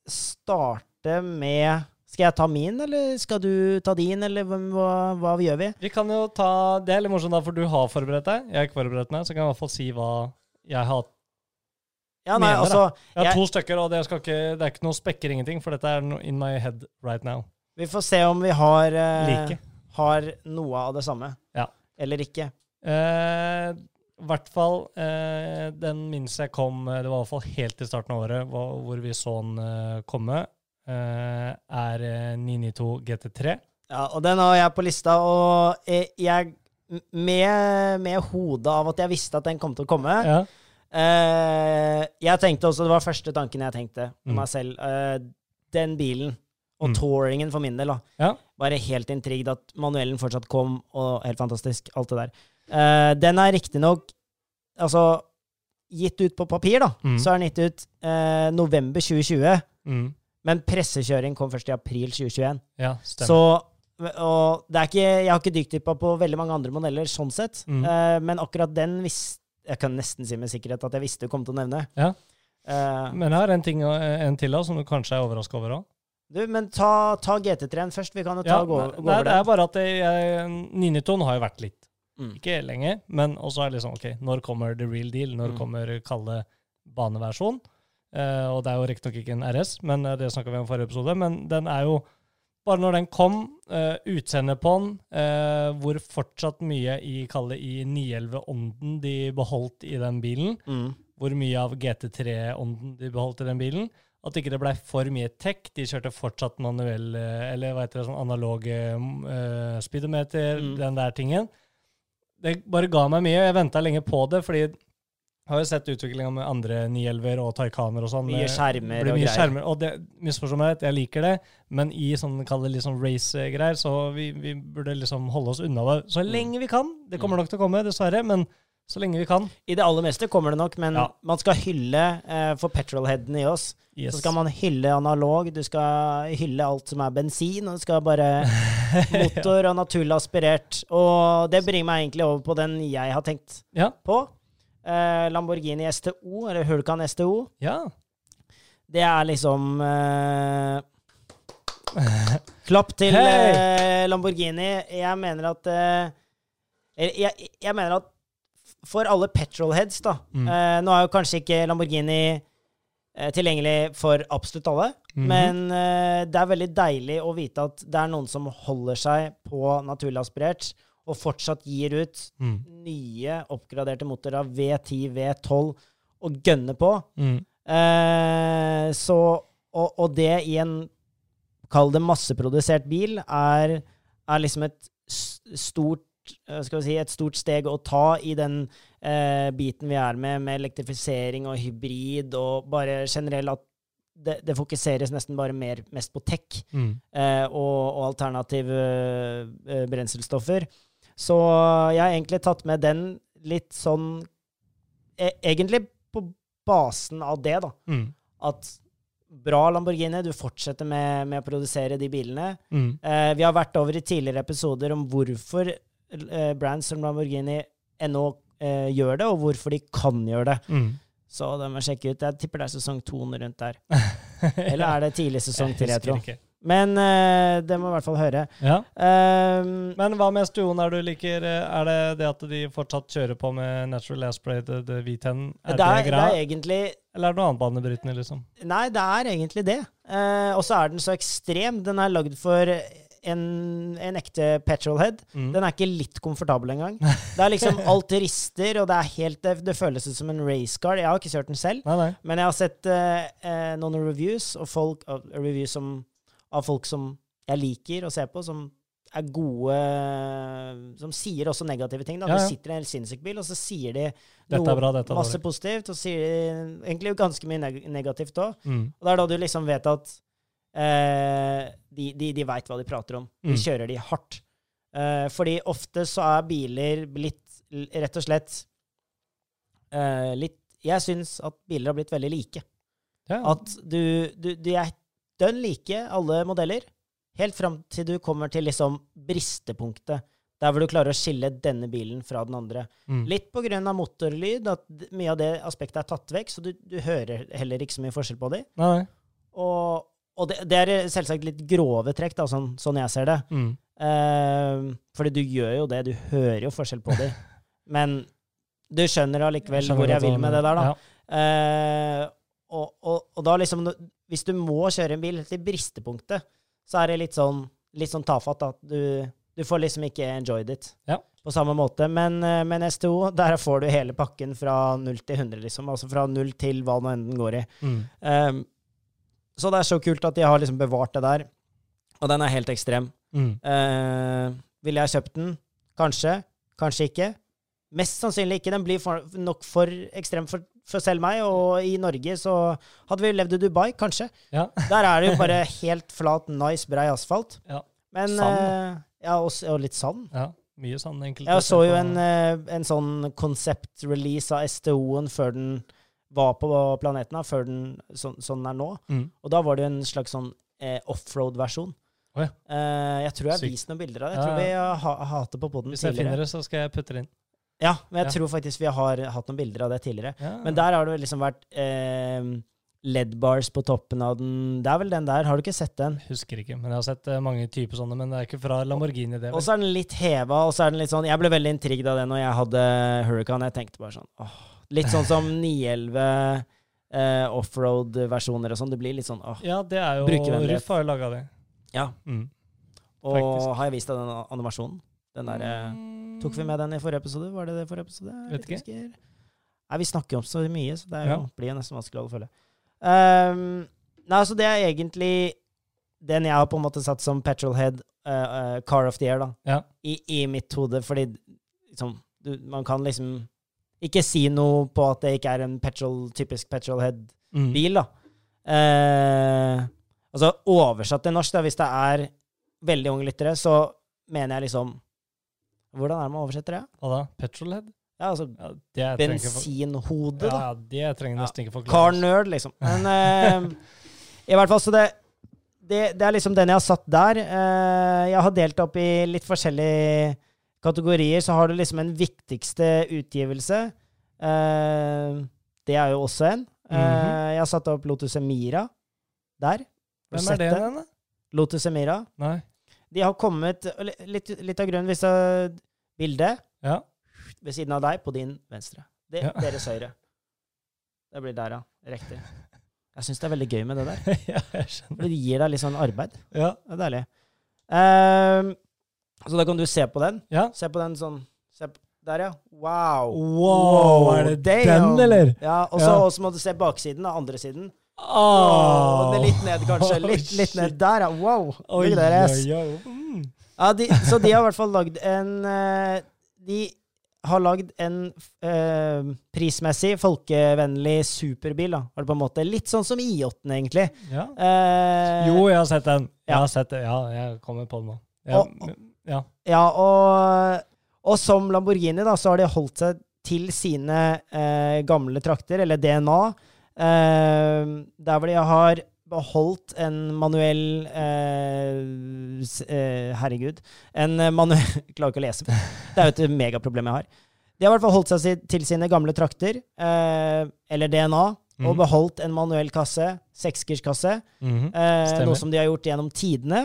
starte med Skal jeg ta min, eller skal du ta din, eller hva, hva, gjør vi? Vi kan jo ta Det er litt morsomt, da, for du har forberedt deg. Jeg har ikke forberedt meg, så kan jeg i hvert fall si hva jeg har. Ja, nei, Mener, da. altså, Jeg har Jeg- to stykker, og det, skal ikke, det er ikke noe spekker ingenting, for dette er no in my head right now. vi får se om vi har, eh, har noe av det samme. Ja. Eller ikke. Eh, I hvert fall eh, den minst jeg kom eh, Det var i hvert fall helt i starten av året hvor, hvor vi så den eh, komme, er eh, 992 GT3. Ja, og den har jeg på lista, og eh, jeg med, med hodet av at jeg visste at den kom til å komme. Ja. Eh, jeg tenkte også, Det var første tanken jeg tenkte på Mm. meg selv. Eh, den bilen, og Mm. touringen for min del, da. Ja. var helt intrigued at manuellen fortsatt kom, og helt fantastisk, alt det der. Eh, den er riktignok Altså, gitt ut på papir, da, Mm. så er den gitt ut eh, november 2020. Mm. Men pressekjøring kom først i april 2021. ja, stemmer. Så og det er ikke, Jeg har ikke dyktdyppa på veldig mange andre modeller, sånn sett. Mm. Uh, men akkurat den visste Jeg kan nesten si med sikkerhet at jeg visste du kom til å nevne. Ja. Uh, Men jeg har en ting en til da, som du kanskje er overraska over òg. du, men ta, ta GT3-en først. Vi kan jo ta Ja, gå, gå nei, over det er bare at jeg, jeg, 992 har jo vært litt. Mm. Ikke lenge, men også er det liksom OK, når kommer the real deal? Når Mm. kommer kalde baneversjon? Eh, og det er jo riktignok ikke en RS, men eh, det snakka vi om i forrige episode. Men den er jo Bare når den kom, uh, utseendet på den, hvor fortsatt mye i kall det i 911-ånden de beholdt i den bilen, Mm. hvor mye av GT3-ånden de beholdt i den bilen. At ikke det blei for mye tech. De kjørte fortsatt manuell, eller hva heter det, sånn analog uh, speedometer, Mm. den der tingen. Det bare ga meg mye. Jeg venta lenge på det, fordi har jo sett utviklinga med andre 911-er og Taycaner og sånn. Mye med- skjermer og greier. skjermer, og det, misforstå meg jeg liker det, men i sånn, kall det sånn race-greier, så vi, vi burde liksom holde oss unna det så Mm. lenge vi kan. Det kommer nok til å komme, dessverre, men så lenge vi kan. I det aller meste kommer det nok, men Ja. man skal hylle eh, for petrolheadene i oss. Yes. Så skal man hylle analog, du skal hylle alt som er bensin, og du skal bare <laughs> motor og naturlig aspirert. Og det bringer meg egentlig over på den jeg har tenkt Ja. på. Eh, Lamborghini STO, eller Hulkan STO. ja. Det er liksom eh, <laughs> Klapp til hey! eh, Lamborghini. Jeg mener at eh, jeg, jeg, mener at for alle petrolheads, da Mm. eh, Nå er jo kanskje ikke Lamborghini eh, tilgjengelig for absolutt alle, Mhm. men eh, det er veldig deilig å vite at det er noen som holder seg på naturlig aspirert, og fortsatt gir ut Mm. nye oppgraderte motorer, av V10, V12, og gønner på. Mm. Eh, så, og, og det i en Kall det masseprodusert bil, er, er liksom et stort eh, skal vi si, et stort steg å ta i den eh, biten vi er med, med elektrifisering og hybrid, og bare generelt at det, det fokuseres nesten bare mer, mest på tech Mm. eh, og, og alternative eh, brenselstoffer. Så jeg har egentlig tatt med den litt sånn e Egentlig på basen av det, da. Mm. At bra Lamborghini, du fortsetter med, med å produsere de bilene. Mm. Eh, vi har vært over i tidligere episoder om hvorfor eh, brands som Lamborghini ennå eh, gjør det, og hvorfor de kan gjøre det. Mm. Så det må jeg sjekke ut. Jeg tipper det er sesong to rundt der. Eller er det tidlig sesong tre, jeg tror. ikke. Men uh, det må i hvert fall høre. Ja. Um, Men hva med STO-en er du liker? Er det det at de fortsatt kjører på med natural aspirated V10? Er det, det, er, det er egentlig Eller er det noe annet banebrytende, liksom? Nei, det er egentlig det. Uh, og så er den så ekstrem. Den er lagd for en, en ekte petrolhead. Mm. Den er ikke litt komfortabel engang. Det er liksom <laughs> alt rister, og det er helt Det, føles ut som en racecar. Jeg har ikke kjørt den selv, Nei, nei. men jeg har sett uh, eh, noen reviews, og folk, uh, reviews som, av folk som jeg liker å se på, som er gode Som sier også negative ting. Da. Ja, ja. Du sitter i en helt sinnssyk bil, og så sier de er bra, masse dårlig. positivt, og sier de egentlig ganske mye neg negativt òg. Mm. Og det er da du liksom vet at eh, de, de, de veit hva de prater om. De Mm. kjører de hardt. Eh, fordi ofte så er biler blitt rett og slett eh, litt Jeg syns at biler har blitt veldig like. Ja. At du, du du er dønn like, alle modeller, helt fram til du kommer til liksom bristepunktet. Der hvor du klarer å skille denne bilen fra den andre. mm. Litt av motorlyd, at mye av det aspektet er tatt vekk, så du, du hører heller ikke så mye forskjell på dem. Nei. Og, og det, det er selvsagt litt grove trekk, da, sånn, sånn jeg ser det. Mm. Eh, fordi du gjør jo det, du hører jo forskjell på dem. <laughs> Men du skjønner allikevel skjønner hvor jeg vil med det der, da. Ja. Eh, og, og, og da liksom Hvis du må kjøre en bil til bristepunktet, så er det litt sånn, litt sånn tafatt. at du, du får liksom ikke enjoyed it Ja. på samme måte. Men, eh, men STO, der får du hele pakken fra 0 til 100, liksom. Altså fra 0 til hva nå enn den går i. Mm. Um, så det er så kult at de har liksom bevart det der. Og den er helt ekstrem. Mm. Uh, ville jeg kjøpt den? Kanskje. Kanskje ikke. Mest sannsynlig ikke. Den blir for, nok for ekstrem for, for selv meg. Og i Norge så hadde vi levd i Dubai, kanskje. Ja. Der er det jo bare <laughs> helt flat, nice, brei asfalt. Ja. Men Sand. eh, ja, og, og litt sand. ja. Mye sand egentlig. Jeg så jo en, eh, en sånn konsept-release av STO-en før den var på planeten, før den, sånn, sånn den er nå. mm. Og da var det jo en slags sånn eh, offroad-versjon. Oh, ja. uh, jeg tror jeg har vist noen bilder av det. Jeg tror vi har, hatt det på poden Hvis jeg tidligere. finner det, så skal jeg putte det inn. Ja, men jeg Ja. tror faktisk vi har hatt noen bilder av det tidligere. Ja. Men der har det liksom vært eh, LED-bars på toppen av den. Det er vel den der. Har du ikke sett den? Husker ikke, men jeg har sett eh, mange typer sånne. Men det er ikke fra Lamborghini, det. Og så er den litt heva, og så er den litt sånn Jeg ble veldig intrigued av det når jeg hadde Hurricane. Jeg tenkte bare sånn åh, Litt sånn som <laughs> 911 eh, offroad-versjoner og sånn. Det blir litt sånn åh. Ja, det er jo. Ruff har jo laga det. Ja. Mm. Og har jeg vist deg den animasjonen? Den derre Tok vi med den i forrige episode? Var det det forrige episode? Vet ikke. Husker. Nei, vi snakker jo om så mye, så det jo, Ja. blir jo nesten vanskelig å følge. Um, nei, altså det er egentlig den jeg har på en måte satt som petrolhead uh, uh, car of the year, da. Ja. I, I mitt hode, fordi liksom du, Man kan liksom ikke si noe på at det ikke er en petrol, typisk petrolhead-bil, Mm. da. Uh, altså oversatt til norsk, da, hvis det er veldig unge lyttere, så mener jeg liksom Hvordan er det man oversetter det? Hva da? Petrolhead? Ja, altså Ja, bensinhode, da. ja, det trenger Ja. nesten ikke forklare. nerd, liksom. Men eh, i hvert fall, så det, det, det er liksom den jeg har satt der. Eh, jeg har delt opp i litt forskjellige kategorier. Så har du liksom en viktigste utgivelse. Eh, det er jo også en. Mm -hmm. Jeg har satt opp Lotus Emira der. Hvem er det igjen, da? Lotus Emira. Nei. De har kommet Litt, litt av grunnen hvis det bildet Ja. ved siden av deg på din venstre. Det, Ja. Deres høyre. Det blir der, ja. Riktig. Jeg syns det er veldig gøy med det der. <laughs> ja, jeg skjønner. For det gir deg litt sånn arbeid. Ja. Det er deilig. Um, så da kan du se på den. ja. Se på den sånn se på, Der, ja. Wow. Wow, er det damn. den, eller? Ja, og så Ja. må du se baksiden, da. Andre siden. Det er litt ned, kanskje. Litt, litt ned der. Wow. Oi, oi. Mm. Ja, de, så de har i hvert fall lagd en eh, De har lagd en eh, prismessig, folkevennlig superbil. da, var det på en måte. Litt sånn som I8-en, egentlig. Ja. Eh, Jo, jeg har sett den. Jeg har sett det. Ja, jeg kommer på den nå. Jeg, Og- ja. Ja, og, og som Lamborghini da, så har de holdt seg til sine eh, gamle trakter, eller DNA, eh, der hvor de har beholdt en manuell eh, eh, Herregud. En manuell <laughs> Jeg klarer ikke å lese. Det er jo et megaproblem jeg har. De har i hvert fall holdt seg til sine gamle trakter, eh, eller DNA, og Mhm. beholdt en manuell kasse, seksgirskasse, Mhm. Eh, noe som de har gjort gjennom tidene.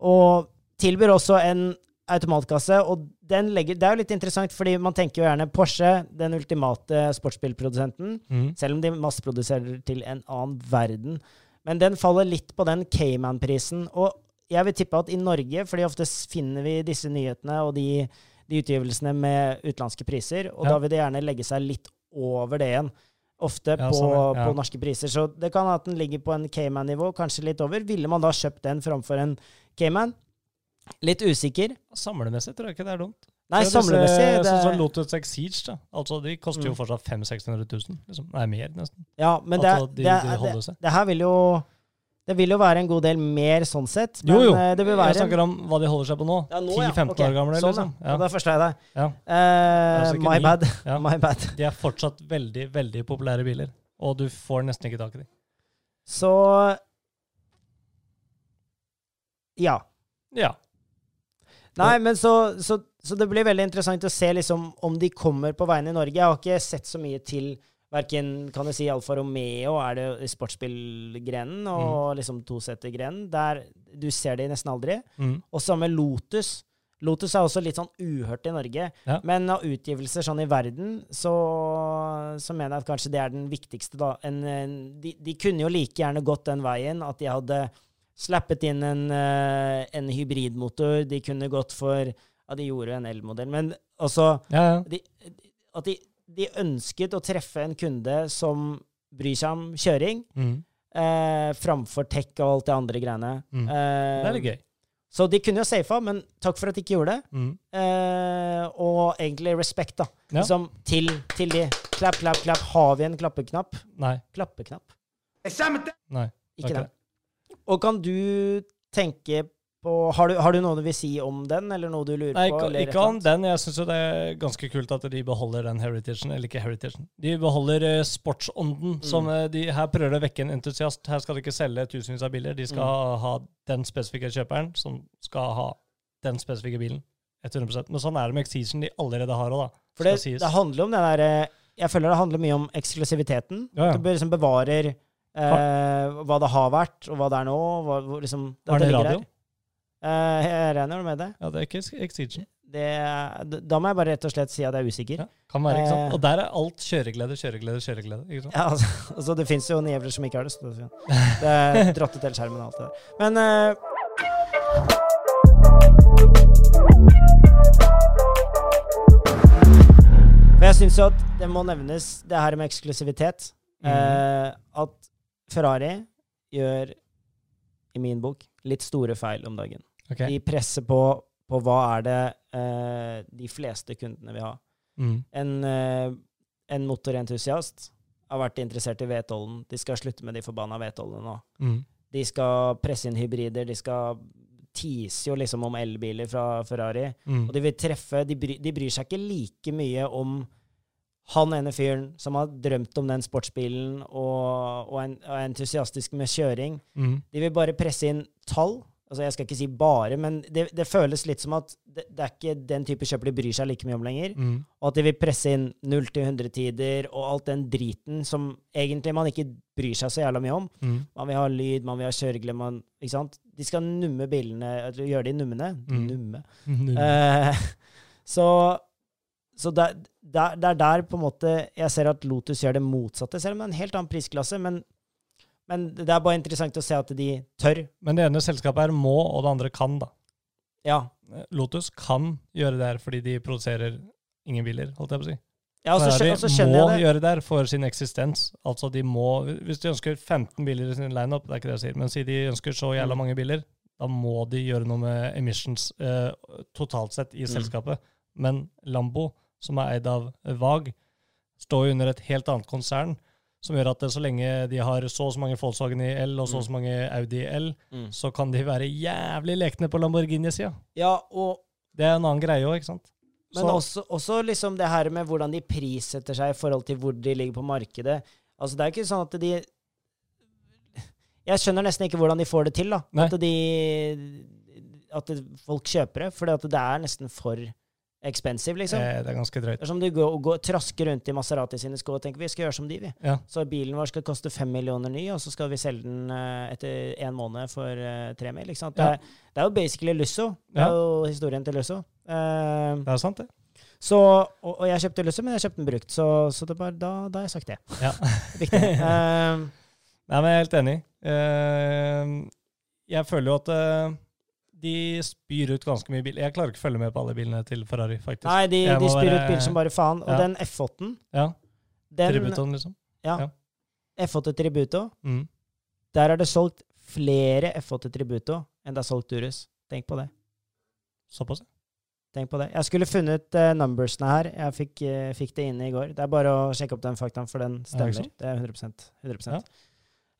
Og tilbyr også en automatkasse. Og legger, det er jo litt interessant, fordi man tenker jo gjerne Porsche, den ultimate sportsbilprodusenten, mm. selv om de masseproduserer til en annen verden. Men den faller litt på den Cayman-prisen. Og jeg vil tippe at i Norge, fordi ofte finner vi disse nyhetene og de, de utgivelsene med utenlandske priser, og Ja. da vil det gjerne legge seg litt over det igjen. Ofte Ja, på, sånn, ja. på norske priser. Så det kan at den ligger på en Cayman-nivå, kanskje litt over. Ville man da kjøpt den framfor en Cayman? Litt usikker. Samlemessig tror jeg ikke det er dumt. Nei, samlemessig det, Sånn som Lotus Exige, da. Altså, de koster jo Mm. fortsatt 500 600 000. Liksom. Nei, mer, nesten. Ja, men det, de, det, de det, det her vil jo Det vil jo være en god del mer sånn sett. Jo, jo. Eh, det vil være Jeg snakker om hva de holder seg på nå. Ja, nå, 10-15 Ok, år gamle, sånn, liksom. Ja. Ja. Da forstår jeg deg. Ja. Uh, Altså, my bad. <laughs> Ja. <laughs> My bad. De er fortsatt veldig, veldig populære biler. Og du får nesten ikke tak i dem. Så Ja. Ja. Nei, men så, så, så det blir veldig interessant å se liksom om de kommer på veiene i Norge. Jeg har ikke sett så mye til Verken kan du si Alfa Romeo er det i sportsbilgrenen og liksom tosetergrenen. Der du ser det nesten aldri. Mm. Og samme Lotus. Lotus er også litt sånn uhørt i Norge. Ja. Men av utgivelser sånn i verden, så, så mener jeg at kanskje det er den viktigste, da. En, en, de, de kunne jo like gjerne gått den veien at de hadde slappet inn en, eh, en hybridmotor. De kunne gått for Ja, de gjorde en elmodell, men altså Ja, ja. de, At de, de ønsket å treffe en kunde som bryr seg om kjøring, Mm. eh, framfor tech og alt det andre greiene. Mm. Eh, Det er litt gøy. så de kunne jo safa, men takk for at de ikke gjorde det. Mm. Eh, og egentlig respekt, da. Ja. Som til, til de. Klapp, klapp, klapp. Har vi en klappeknapp? Nei. Klappeknapp. Nei. Ikke det. Og kan du tenke på har du, har du noe du vil si om den, eller noe du lurer Nei, på? Nei, ikke om den. Jeg syns jo det er ganske kult at de beholder den heritagen. Eller ikke heritagen. De beholder eh, sportsånden. Mm. Som eh, de her prøver å vekke en entusiast. Her skal de ikke selge tusenvis av biler. De skal Mm. ha den spesifikke kjøperen som skal ha den spesifikke bilen. 100% Men sånn er det med Exeason de allerede har òg, da. For det, det handler om den derre Jeg føler det handler mye om eksklusiviteten. Ja, ja. At du liksom bevarer eh, hva det har vært, og hva det er nå. Hva, liksom, Har det radio? Eh, jeg regner med det. Ja, det er ikke Exigen. det. Da må jeg bare rett og slett si at jeg er usikker. Ja, kan være, ikke sant? Eh. Og der er alt kjøreglede, kjøreglede, kjøreglede. ikke sant? Ja, altså, altså Det fins jo nevler som ikke har det. Så det, det er <laughs> ut til skjermen og alt det der. Men eh, jeg syns jo at det må nevnes, det her med eksklusivitet. eh, at Ferrari gjør, i min bok, litt store feil om dagen. Okay. De presser på på hva er det eh, de fleste kundene vil ha. Mm. En, eh, en motorentusiast har vært interessert i V12-en. De skal slutte med de forbanna V12-ene nå. Mm. De skal presse inn hybrider. De skal tease jo liksom om elbiler fra Ferrari. Mm. Og de vil treffe de, bry, de bryr seg ikke like mye om han ene fyren som har drømt om den sportsbilen og, og, en, og er entusiastisk med kjøring. Mm. De vil bare presse inn tall. Altså Jeg skal ikke si bare, men det, det føles litt som at det, det er ikke den type kjøper de bryr seg like mye om lenger. Mm. Og at de vil presse inn 0 til 100-tider og alt den driten som egentlig man ikke bryr seg så jævla mye om. Mm. Man vil ha lyd, man vil ha kjøreglede, man Ikke sant? De skal numme bilene, gjøre de nummene. Mm. Numme. <laughs> Mm. Eh, <laughs> så så det, det, det er der på en måte jeg ser at Lotus gjør det motsatte, selv om det er en helt annen prisklasse. Men, men det er bare interessant å se at de tør. Men det ene selskapet her må, og det andre kan, da. Ja. Lotus kan gjøre det her fordi de produserer ingen biler, holdt jeg på å si. ja og så skjø- Ferrari og så må jeg det. gjøre det her for sin eksistens. Altså de må, Hvis de ønsker 15 biler i sin lineup, det er ikke det jeg sier, men si de ønsker så jævla Mm. mange biler, da må de gjøre noe med emissions eh, totalt sett i Mm. selskapet. Men Lambo, som er eid av VAG, står jo under et helt annet konsern, som gjør at så lenge de har så og så mange Volkswagen i L og så og så Mm. mange Audi i L, Mm. så kan de være jævlig lekne på Lamborghini-sida. Ja, og Det er en annen greie òg, ikke sant? Men Så- også, også liksom det her med hvordan de prissetter seg i forhold til hvor de ligger på markedet. Altså Det er ikke sånn at de Jeg skjønner nesten ikke hvordan de får det til. da. Nei. At de At folk kjøper det. For det er nesten for expensive, liksom. Eh, det er ganske drøyt. Det er som du går, går, trasker rundt i Maserati sine sko og tenker vi skal gjøre som de, vi. Ja. Så bilen vår skal koste fem millioner ny, og så skal vi selge den eh, etter en måned for eh, tre mil. Ikke sant? Det, Ja. er, det er jo basically Lusso. Det er jo historien til Lusso. Uh, Det er sant, det. så, og, og jeg kjøpte Lusso, men jeg kjøpte den brukt, så, så det bare, da, da har jeg sagt det. Ja. <laughs> Viktig. Uh, <laughs> Nei, men jeg er helt enig. Uh, jeg føler jo at de spyr ut ganske mye bil. Jeg klarer ikke å følge med på alle bilene til Ferrari, faktisk. nei, de, de spyr spyr ut være- bil som bare faen. Og Ja. den F8-en, Ja, den Ja. liksom. F8 Tributo, Mm. der er det solgt flere F8 Tributo enn det er solgt Durus. Tenk på det. Såpass. Tenk på det. Jeg skulle funnet uh, numbersene her. Jeg fikk, uh, fikk det inne i går. Det er bare å sjekke opp den faktaen, for den Er stemmer. Det er 100% 100 Ja.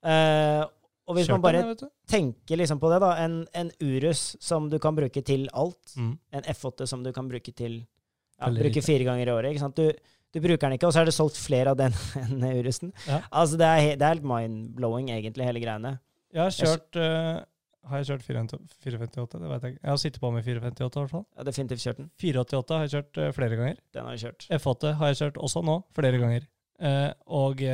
Eh, Og hvis man bare tenker liksom på det, da. En, en Urus som du kan bruke til alt. Mm. En F8 som du kan bruke til ja, bruke fire ganger i året. ikke sant? Du, du bruker den ikke, og så er det solgt flere av den <laughs> enn Urusen. Ja. Altså, det er, det er helt mind-blowing, egentlig, hele greiene. Jeg har kjørt uh, Har jeg kjørt 458? Det vet jeg ikke. Jeg har sittet på med 458, i hvert fall. Ja, definitivt kjørt den. 488 har jeg kjørt uh, flere ganger. Den har jeg kjørt. F8 har jeg kjørt også nå, flere ganger. Uh, og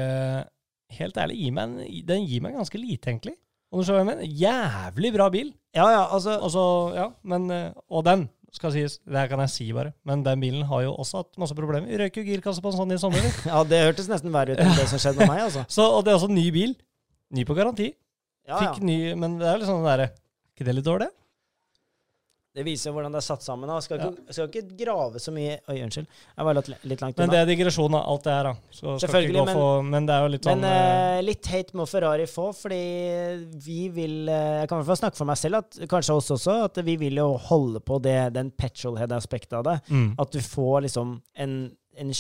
helt ærlig, en, den gir meg ganske lite, egentlig. Om du skjønner hva jeg mener? Jævlig bra bil. Ja, ja, altså Og så, ja, men eh, Og den, skal sies. Det her kan jeg si, bare. Men den bilen har jo også hatt masse problemer. Vi røyk jo girkasse på en sånn i sommer. <laughs> Ja, det hørtes nesten verre ut enn det som skjedde med meg, altså. <laughs> Så, og det er også ny bil. Ny på garanti. Ja, ja. Ny, men det er litt sånn derre ikke det litt dårlig? Det viser hvordan det er satt sammen. da. Skal ikke, skal ikke grave så mye Oi, unnskyld. Jeg var litt, langt unna. Men det er digresjon av alt det her, da. Så skal ikke gå men- for, men det er jo litt sånn Men eh, eh, litt hate må Ferrari få, fordi vi vil eh, Jeg kan i hvert fall snakke for meg selv, at kanskje oss også, at vi vil jo holde på det, den petrolhead-aspektet av det. mm. At du får liksom en, en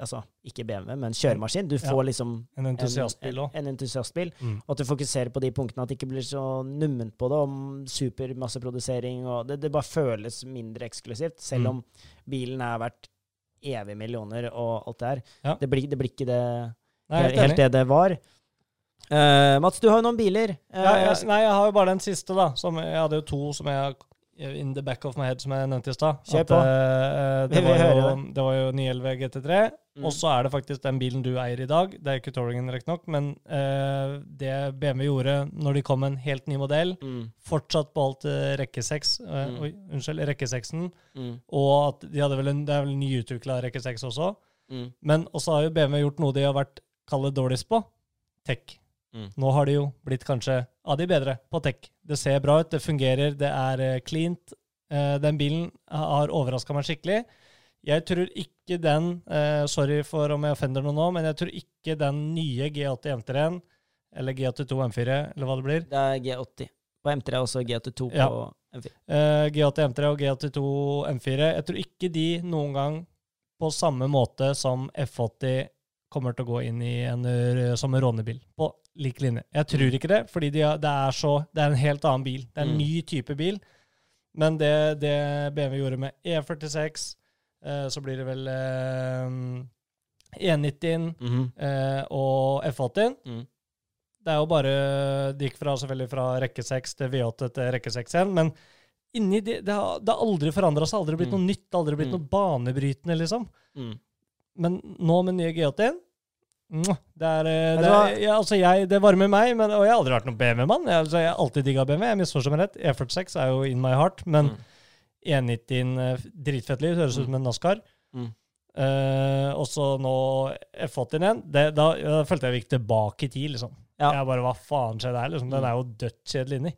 Altså, ikke BMW, men kjøremaskin. Du får liksom En entusiastbil en, òg. en entusiastbil. Mm. Og at du fokuserer på de punktene, at det ikke blir så numment på det, om supermasseprodusering og det, det bare føles mindre eksklusivt, selv Mm. om bilen er verdt evige millioner og alt det her. Ja. Det, blir, det blir ikke det Nei, helt, helt helt det det var. Uh, Mats, du har jo noen biler. Uh, Ja, jeg, nei, jeg har jo bare den siste, da. Som, jeg hadde jo to som jeg In the back of my head, som jeg nevnte i stad. Kjør på. eh, Vi det, var jo, det var jo 911 GT3. Mm. Og så er det faktisk den bilen du eier i dag. Det er ikke Touringen, riktignok, men uh, det BMW gjorde når de kom med en helt ny modell, mm, fortsatt beholdt eh, rekke 6, eh, Mm. oi, unnskyld, rekke 6-en, mm, og at de hadde vel en, det er vel en nyutvikla rekke 6 også. mm. Men også har jo BMW gjort noe de har vært kallet dårligst på. Tech. Mm. Nå har de jo blitt kanskje av de bedre på tech. Det ser bra ut, det fungerer, det er eh, cleant. Eh, den bilen har overraska meg skikkelig. Jeg tror ikke den eh, Sorry for om jeg offender noen nå, men jeg tror ikke den nye G80 M3-en, eller G82 M4, eller hva det blir, Det er G80. På M3 og så G82 Ja. på M4. Eh, G80 M3 og G82 M4. Jeg tror ikke de noen gang på samme måte som F80 kommer til å gå inn i en som en rånebil. På lik linje. Jeg tror ikke det, fordi de har, det, er så, det er en helt annen bil. Det er en Mm. ny type bil. Men det, det BMW gjorde med E46, eh, så blir det vel eh, E90 Mhm. eh, og F80. Mm. Det er jo bare Det gikk fra, selvfølgelig fra rekke 6 til V8 til rekke 6 igjen, men inni det, det, har, det har aldri forandra seg. Aldri blitt Mm. noe nytt, aldri blitt Mm. noe banebrytende, liksom. Mm. Men nå med nye G81 mwah, det, er, eh, det, er, ja, altså jeg, det varmer meg, men, og jeg har aldri vært noen BMW-mann. Jeg, altså jeg har alltid digga BMW. Jeg misforstår meg rett. E46 er jo in my heart, men Mm. E90 eh, dritfett liv. Høres ut som en NASCAR. Mm. Uh, og så nå F80 igjen. Det, da, da følte jeg vi gikk tilbake i tid, liksom. Ja. Jeg bare, Hva faen skjedde her? Liksom. Den Mm. er jo dødskjedelig inni.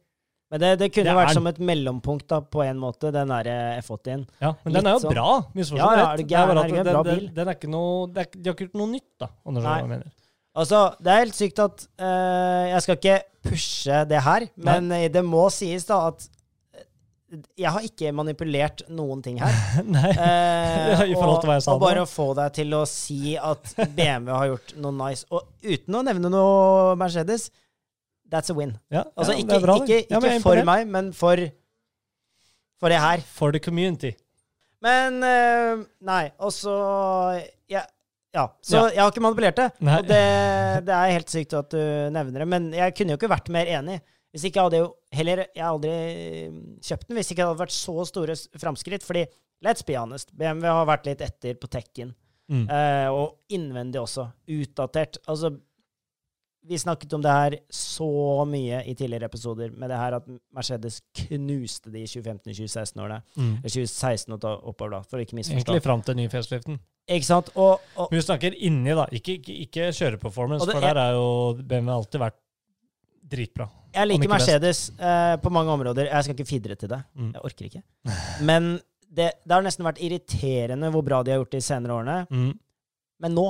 Men det, det kunne Det vært er- som et mellompunkt da, på en måte, den derre F80-en. Ja, men den er jo sånn. bra. Misforstå Ja, ja, er Det er bare at den, den, den er ikke noe, det er, De har ikke gjort noe nytt, da. Du jeg mener. Altså, det er helt sykt at uh, Jeg skal ikke pushe det her, men Nei. det må sies da at eh, jeg har ikke manipulert noen ting her. <laughs> Nei. Eh, <laughs> I forhold til hva jeg sa og bare å få deg til å si at <laughs> BMW har gjort noe nice, og uten å nevne noe Mercedes, that's a win. Ja, Altså ikke, bra, ikke, ikke, ikke for meg, men for, for det her. For the community. Men uh, Nei, og så ja, ja. Så jeg har ikke manipulert det. Nei. Og det, det er helt sykt at du nevner det. Men jeg kunne jo ikke vært mer enig. Hvis ikke hadde jo heller Jeg hadde aldri kjøpt den hvis ikke det hadde vært så store framskritt. Fordi, let's be honest, BMW har vært litt etter på tekken. Mm. Uh, og innvendig også. Utdatert. Altså, vi snakket om det her så mye i tidligere episoder, med det her at Mercedes knuste de 2015-2016-årene. Mm. 2016 og oppover, da, for å ikke misforstå. Egentlig fram til ny faceliften. Ikke sant? Og, og Men vi snakker inni, da. Ikke, ikke, ikke kjøreperformance, det- for der er jo BMW alltid vært dritbra. jeg liker. Mercedes eh, på mange områder. Jeg skal ikke fidre til det. Mm. Jeg orker ikke. Men det, det har nesten vært irriterende hvor bra de har gjort det de senere årene. Mm. Men nå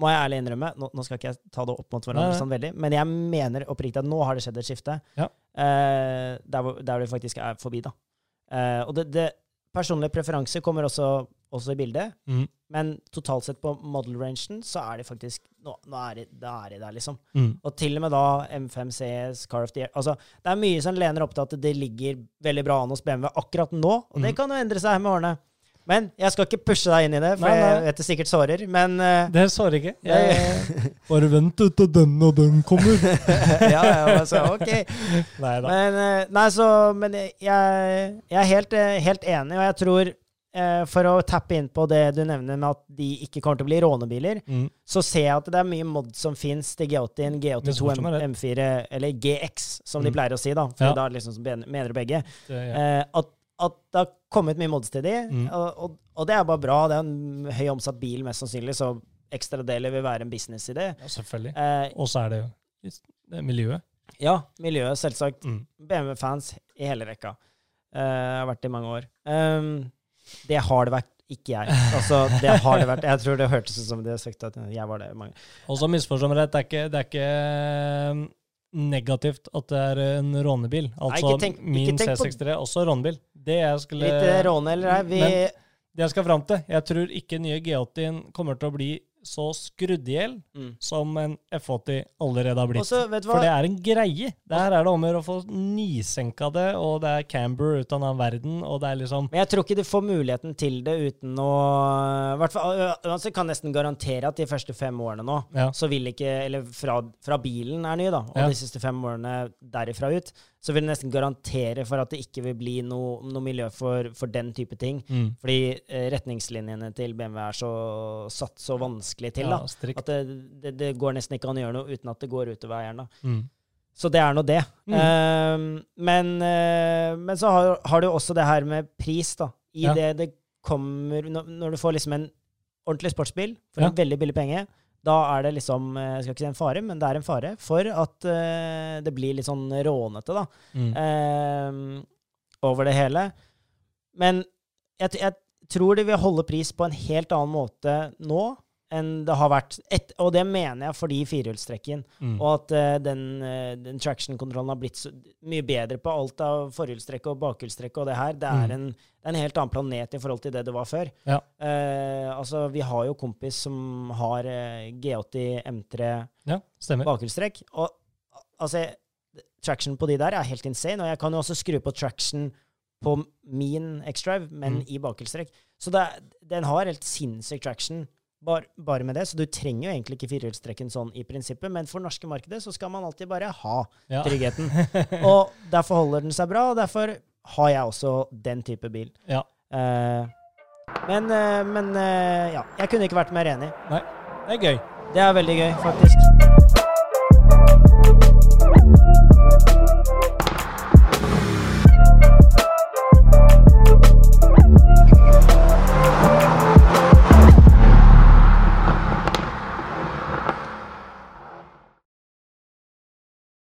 må jeg ærlig innrømme Nå, nå skal ikke jeg ta det opp mot hverandre, sånn veldig, men jeg mener oppriktig at nå har det skjedd et skifte. Ja. uh, der, hvor, der det faktisk er forbi, da. Uh, og det, det personlige preferanser kommer også, også i bildet. Mm. Men totalt sett på model-rangen så er de faktisk Nå, nå er, de, da er de der, liksom. Mm. Og til og med da M5 CS, Car of the Year Altså, det er mye som lener opp til at det ligger veldig bra an hos BMW akkurat nå, og det Mm. kan jo endre seg med årene. Men jeg skal ikke pushe deg inn i det, for Nei, nei. jeg vet det sikkert sårer, men uh, Det sårer ikke. Jeg <laughs> bare vent til den og den kommer. <laughs> Ja, ja, altså, ok. Nei da. Men, eh, nei, så, men jeg, jeg er helt, eh, helt enig, og jeg tror uh, for å tappe inn på det du nevner med at de ikke kommer til å bli rånebiler, Mm. så ser jeg at det er mye mod som fins til G80, G82 Misforstå. M4, eller GX, som de Mm. pleier å si, da. For Ja. da liksom mener du begge. Det, ja. uh, at, at har kommet mye mods til de, Mm. og, og, og det er bare bra. Det er en høy omsatt bil, mest sannsynlig, så ekstradeler vil være en businessidé. ja, selvfølgelig. Eh, Og så er det jo det er miljøet. ja, miljøet, selvsagt. Mm. BMW-fans i hele rekka. Eh, har vært det i mange år. Um, det har det vært, ikke jeg. Altså, det har det vært. Jeg tror det hørtes ut som de har sagt at jeg var det mange Og så misforstå meg rett, det er ikke, det er ikke negativt at det er en rånebil. Altså, Nei, tenk- min C63 er også rånebil. Det jeg skulle Litt eh, råne eller ei. Vi Men- Det jeg skal fram til, jeg tror ikke nye G80 kommer til å bli så skrudd i hjel mm. som en F80 allerede har blitt. Også, For det er en greie. Der er det om å gjøre å få nisenka det, og det er camber ut av den verden, og det er liksom Men jeg tror ikke du får muligheten til det uten å i hvert fall, øh, altså, kan nesten garantere at de første fem årene nå, Ja. så vil ikke Eller fra, fra bilen er ny, da, og Ja. de siste fem årene derifra ut, så vil det nesten garantere for at det ikke vil bli noe, noe miljø for, for den type ting. mm, Fordi retningslinjene til BMW er så satt så vanskelig til, ja, da. At det, det, det går nesten ikke an å gjøre noe uten at det går utover eieren, da. Mm. Så det er nå det. Mm. Uh, men, uh, men så har, har du også det her med pris, da. I Ja. det det kommer når, når du får liksom en ordentlig sportsbil for Ja. en veldig billig penge, da er det liksom eh, Jeg skal ikke si en fare, men det er en fare for at uh, det blir litt sånn rånete, da. Mm. eh, over det hele. Men jeg, jeg tror de vil holde pris på en helt annen måte nå enn det har vært. Et, og det mener jeg fordi firehjulstrekken. Mm. Og at uh, den, eh, den traction-kontrollen har blitt så, mye bedre på alt av forhjulstrekk og bakhjulstrekk og det her. Det er, Mm. en, det er en helt annen planet i forhold til det det var før. Ja. Uh, altså, vi har jo kompis som har uh, G80 M3 ja, bakhjulstrekk. Og altså, traction på de der er helt insane. Og jeg kan jo også skru på traction på min X-Drive, men Mm. i bakhjulstrekk. Så det, den har helt sinnssyk traction bare, bare med det. Så du trenger jo egentlig ikke firehjulstrekken sånn i prinsippet, men for norske markedet så skal man alltid bare ha Ja. tryggheten. <laughs> og derfor holder den seg bra, og derfor har jeg også den type bil. Ja. Uh, men, uh, men uh, ja, jeg kunne ikke vært mer enig. Nei, Det er gøy. Det er veldig gøy, faktisk.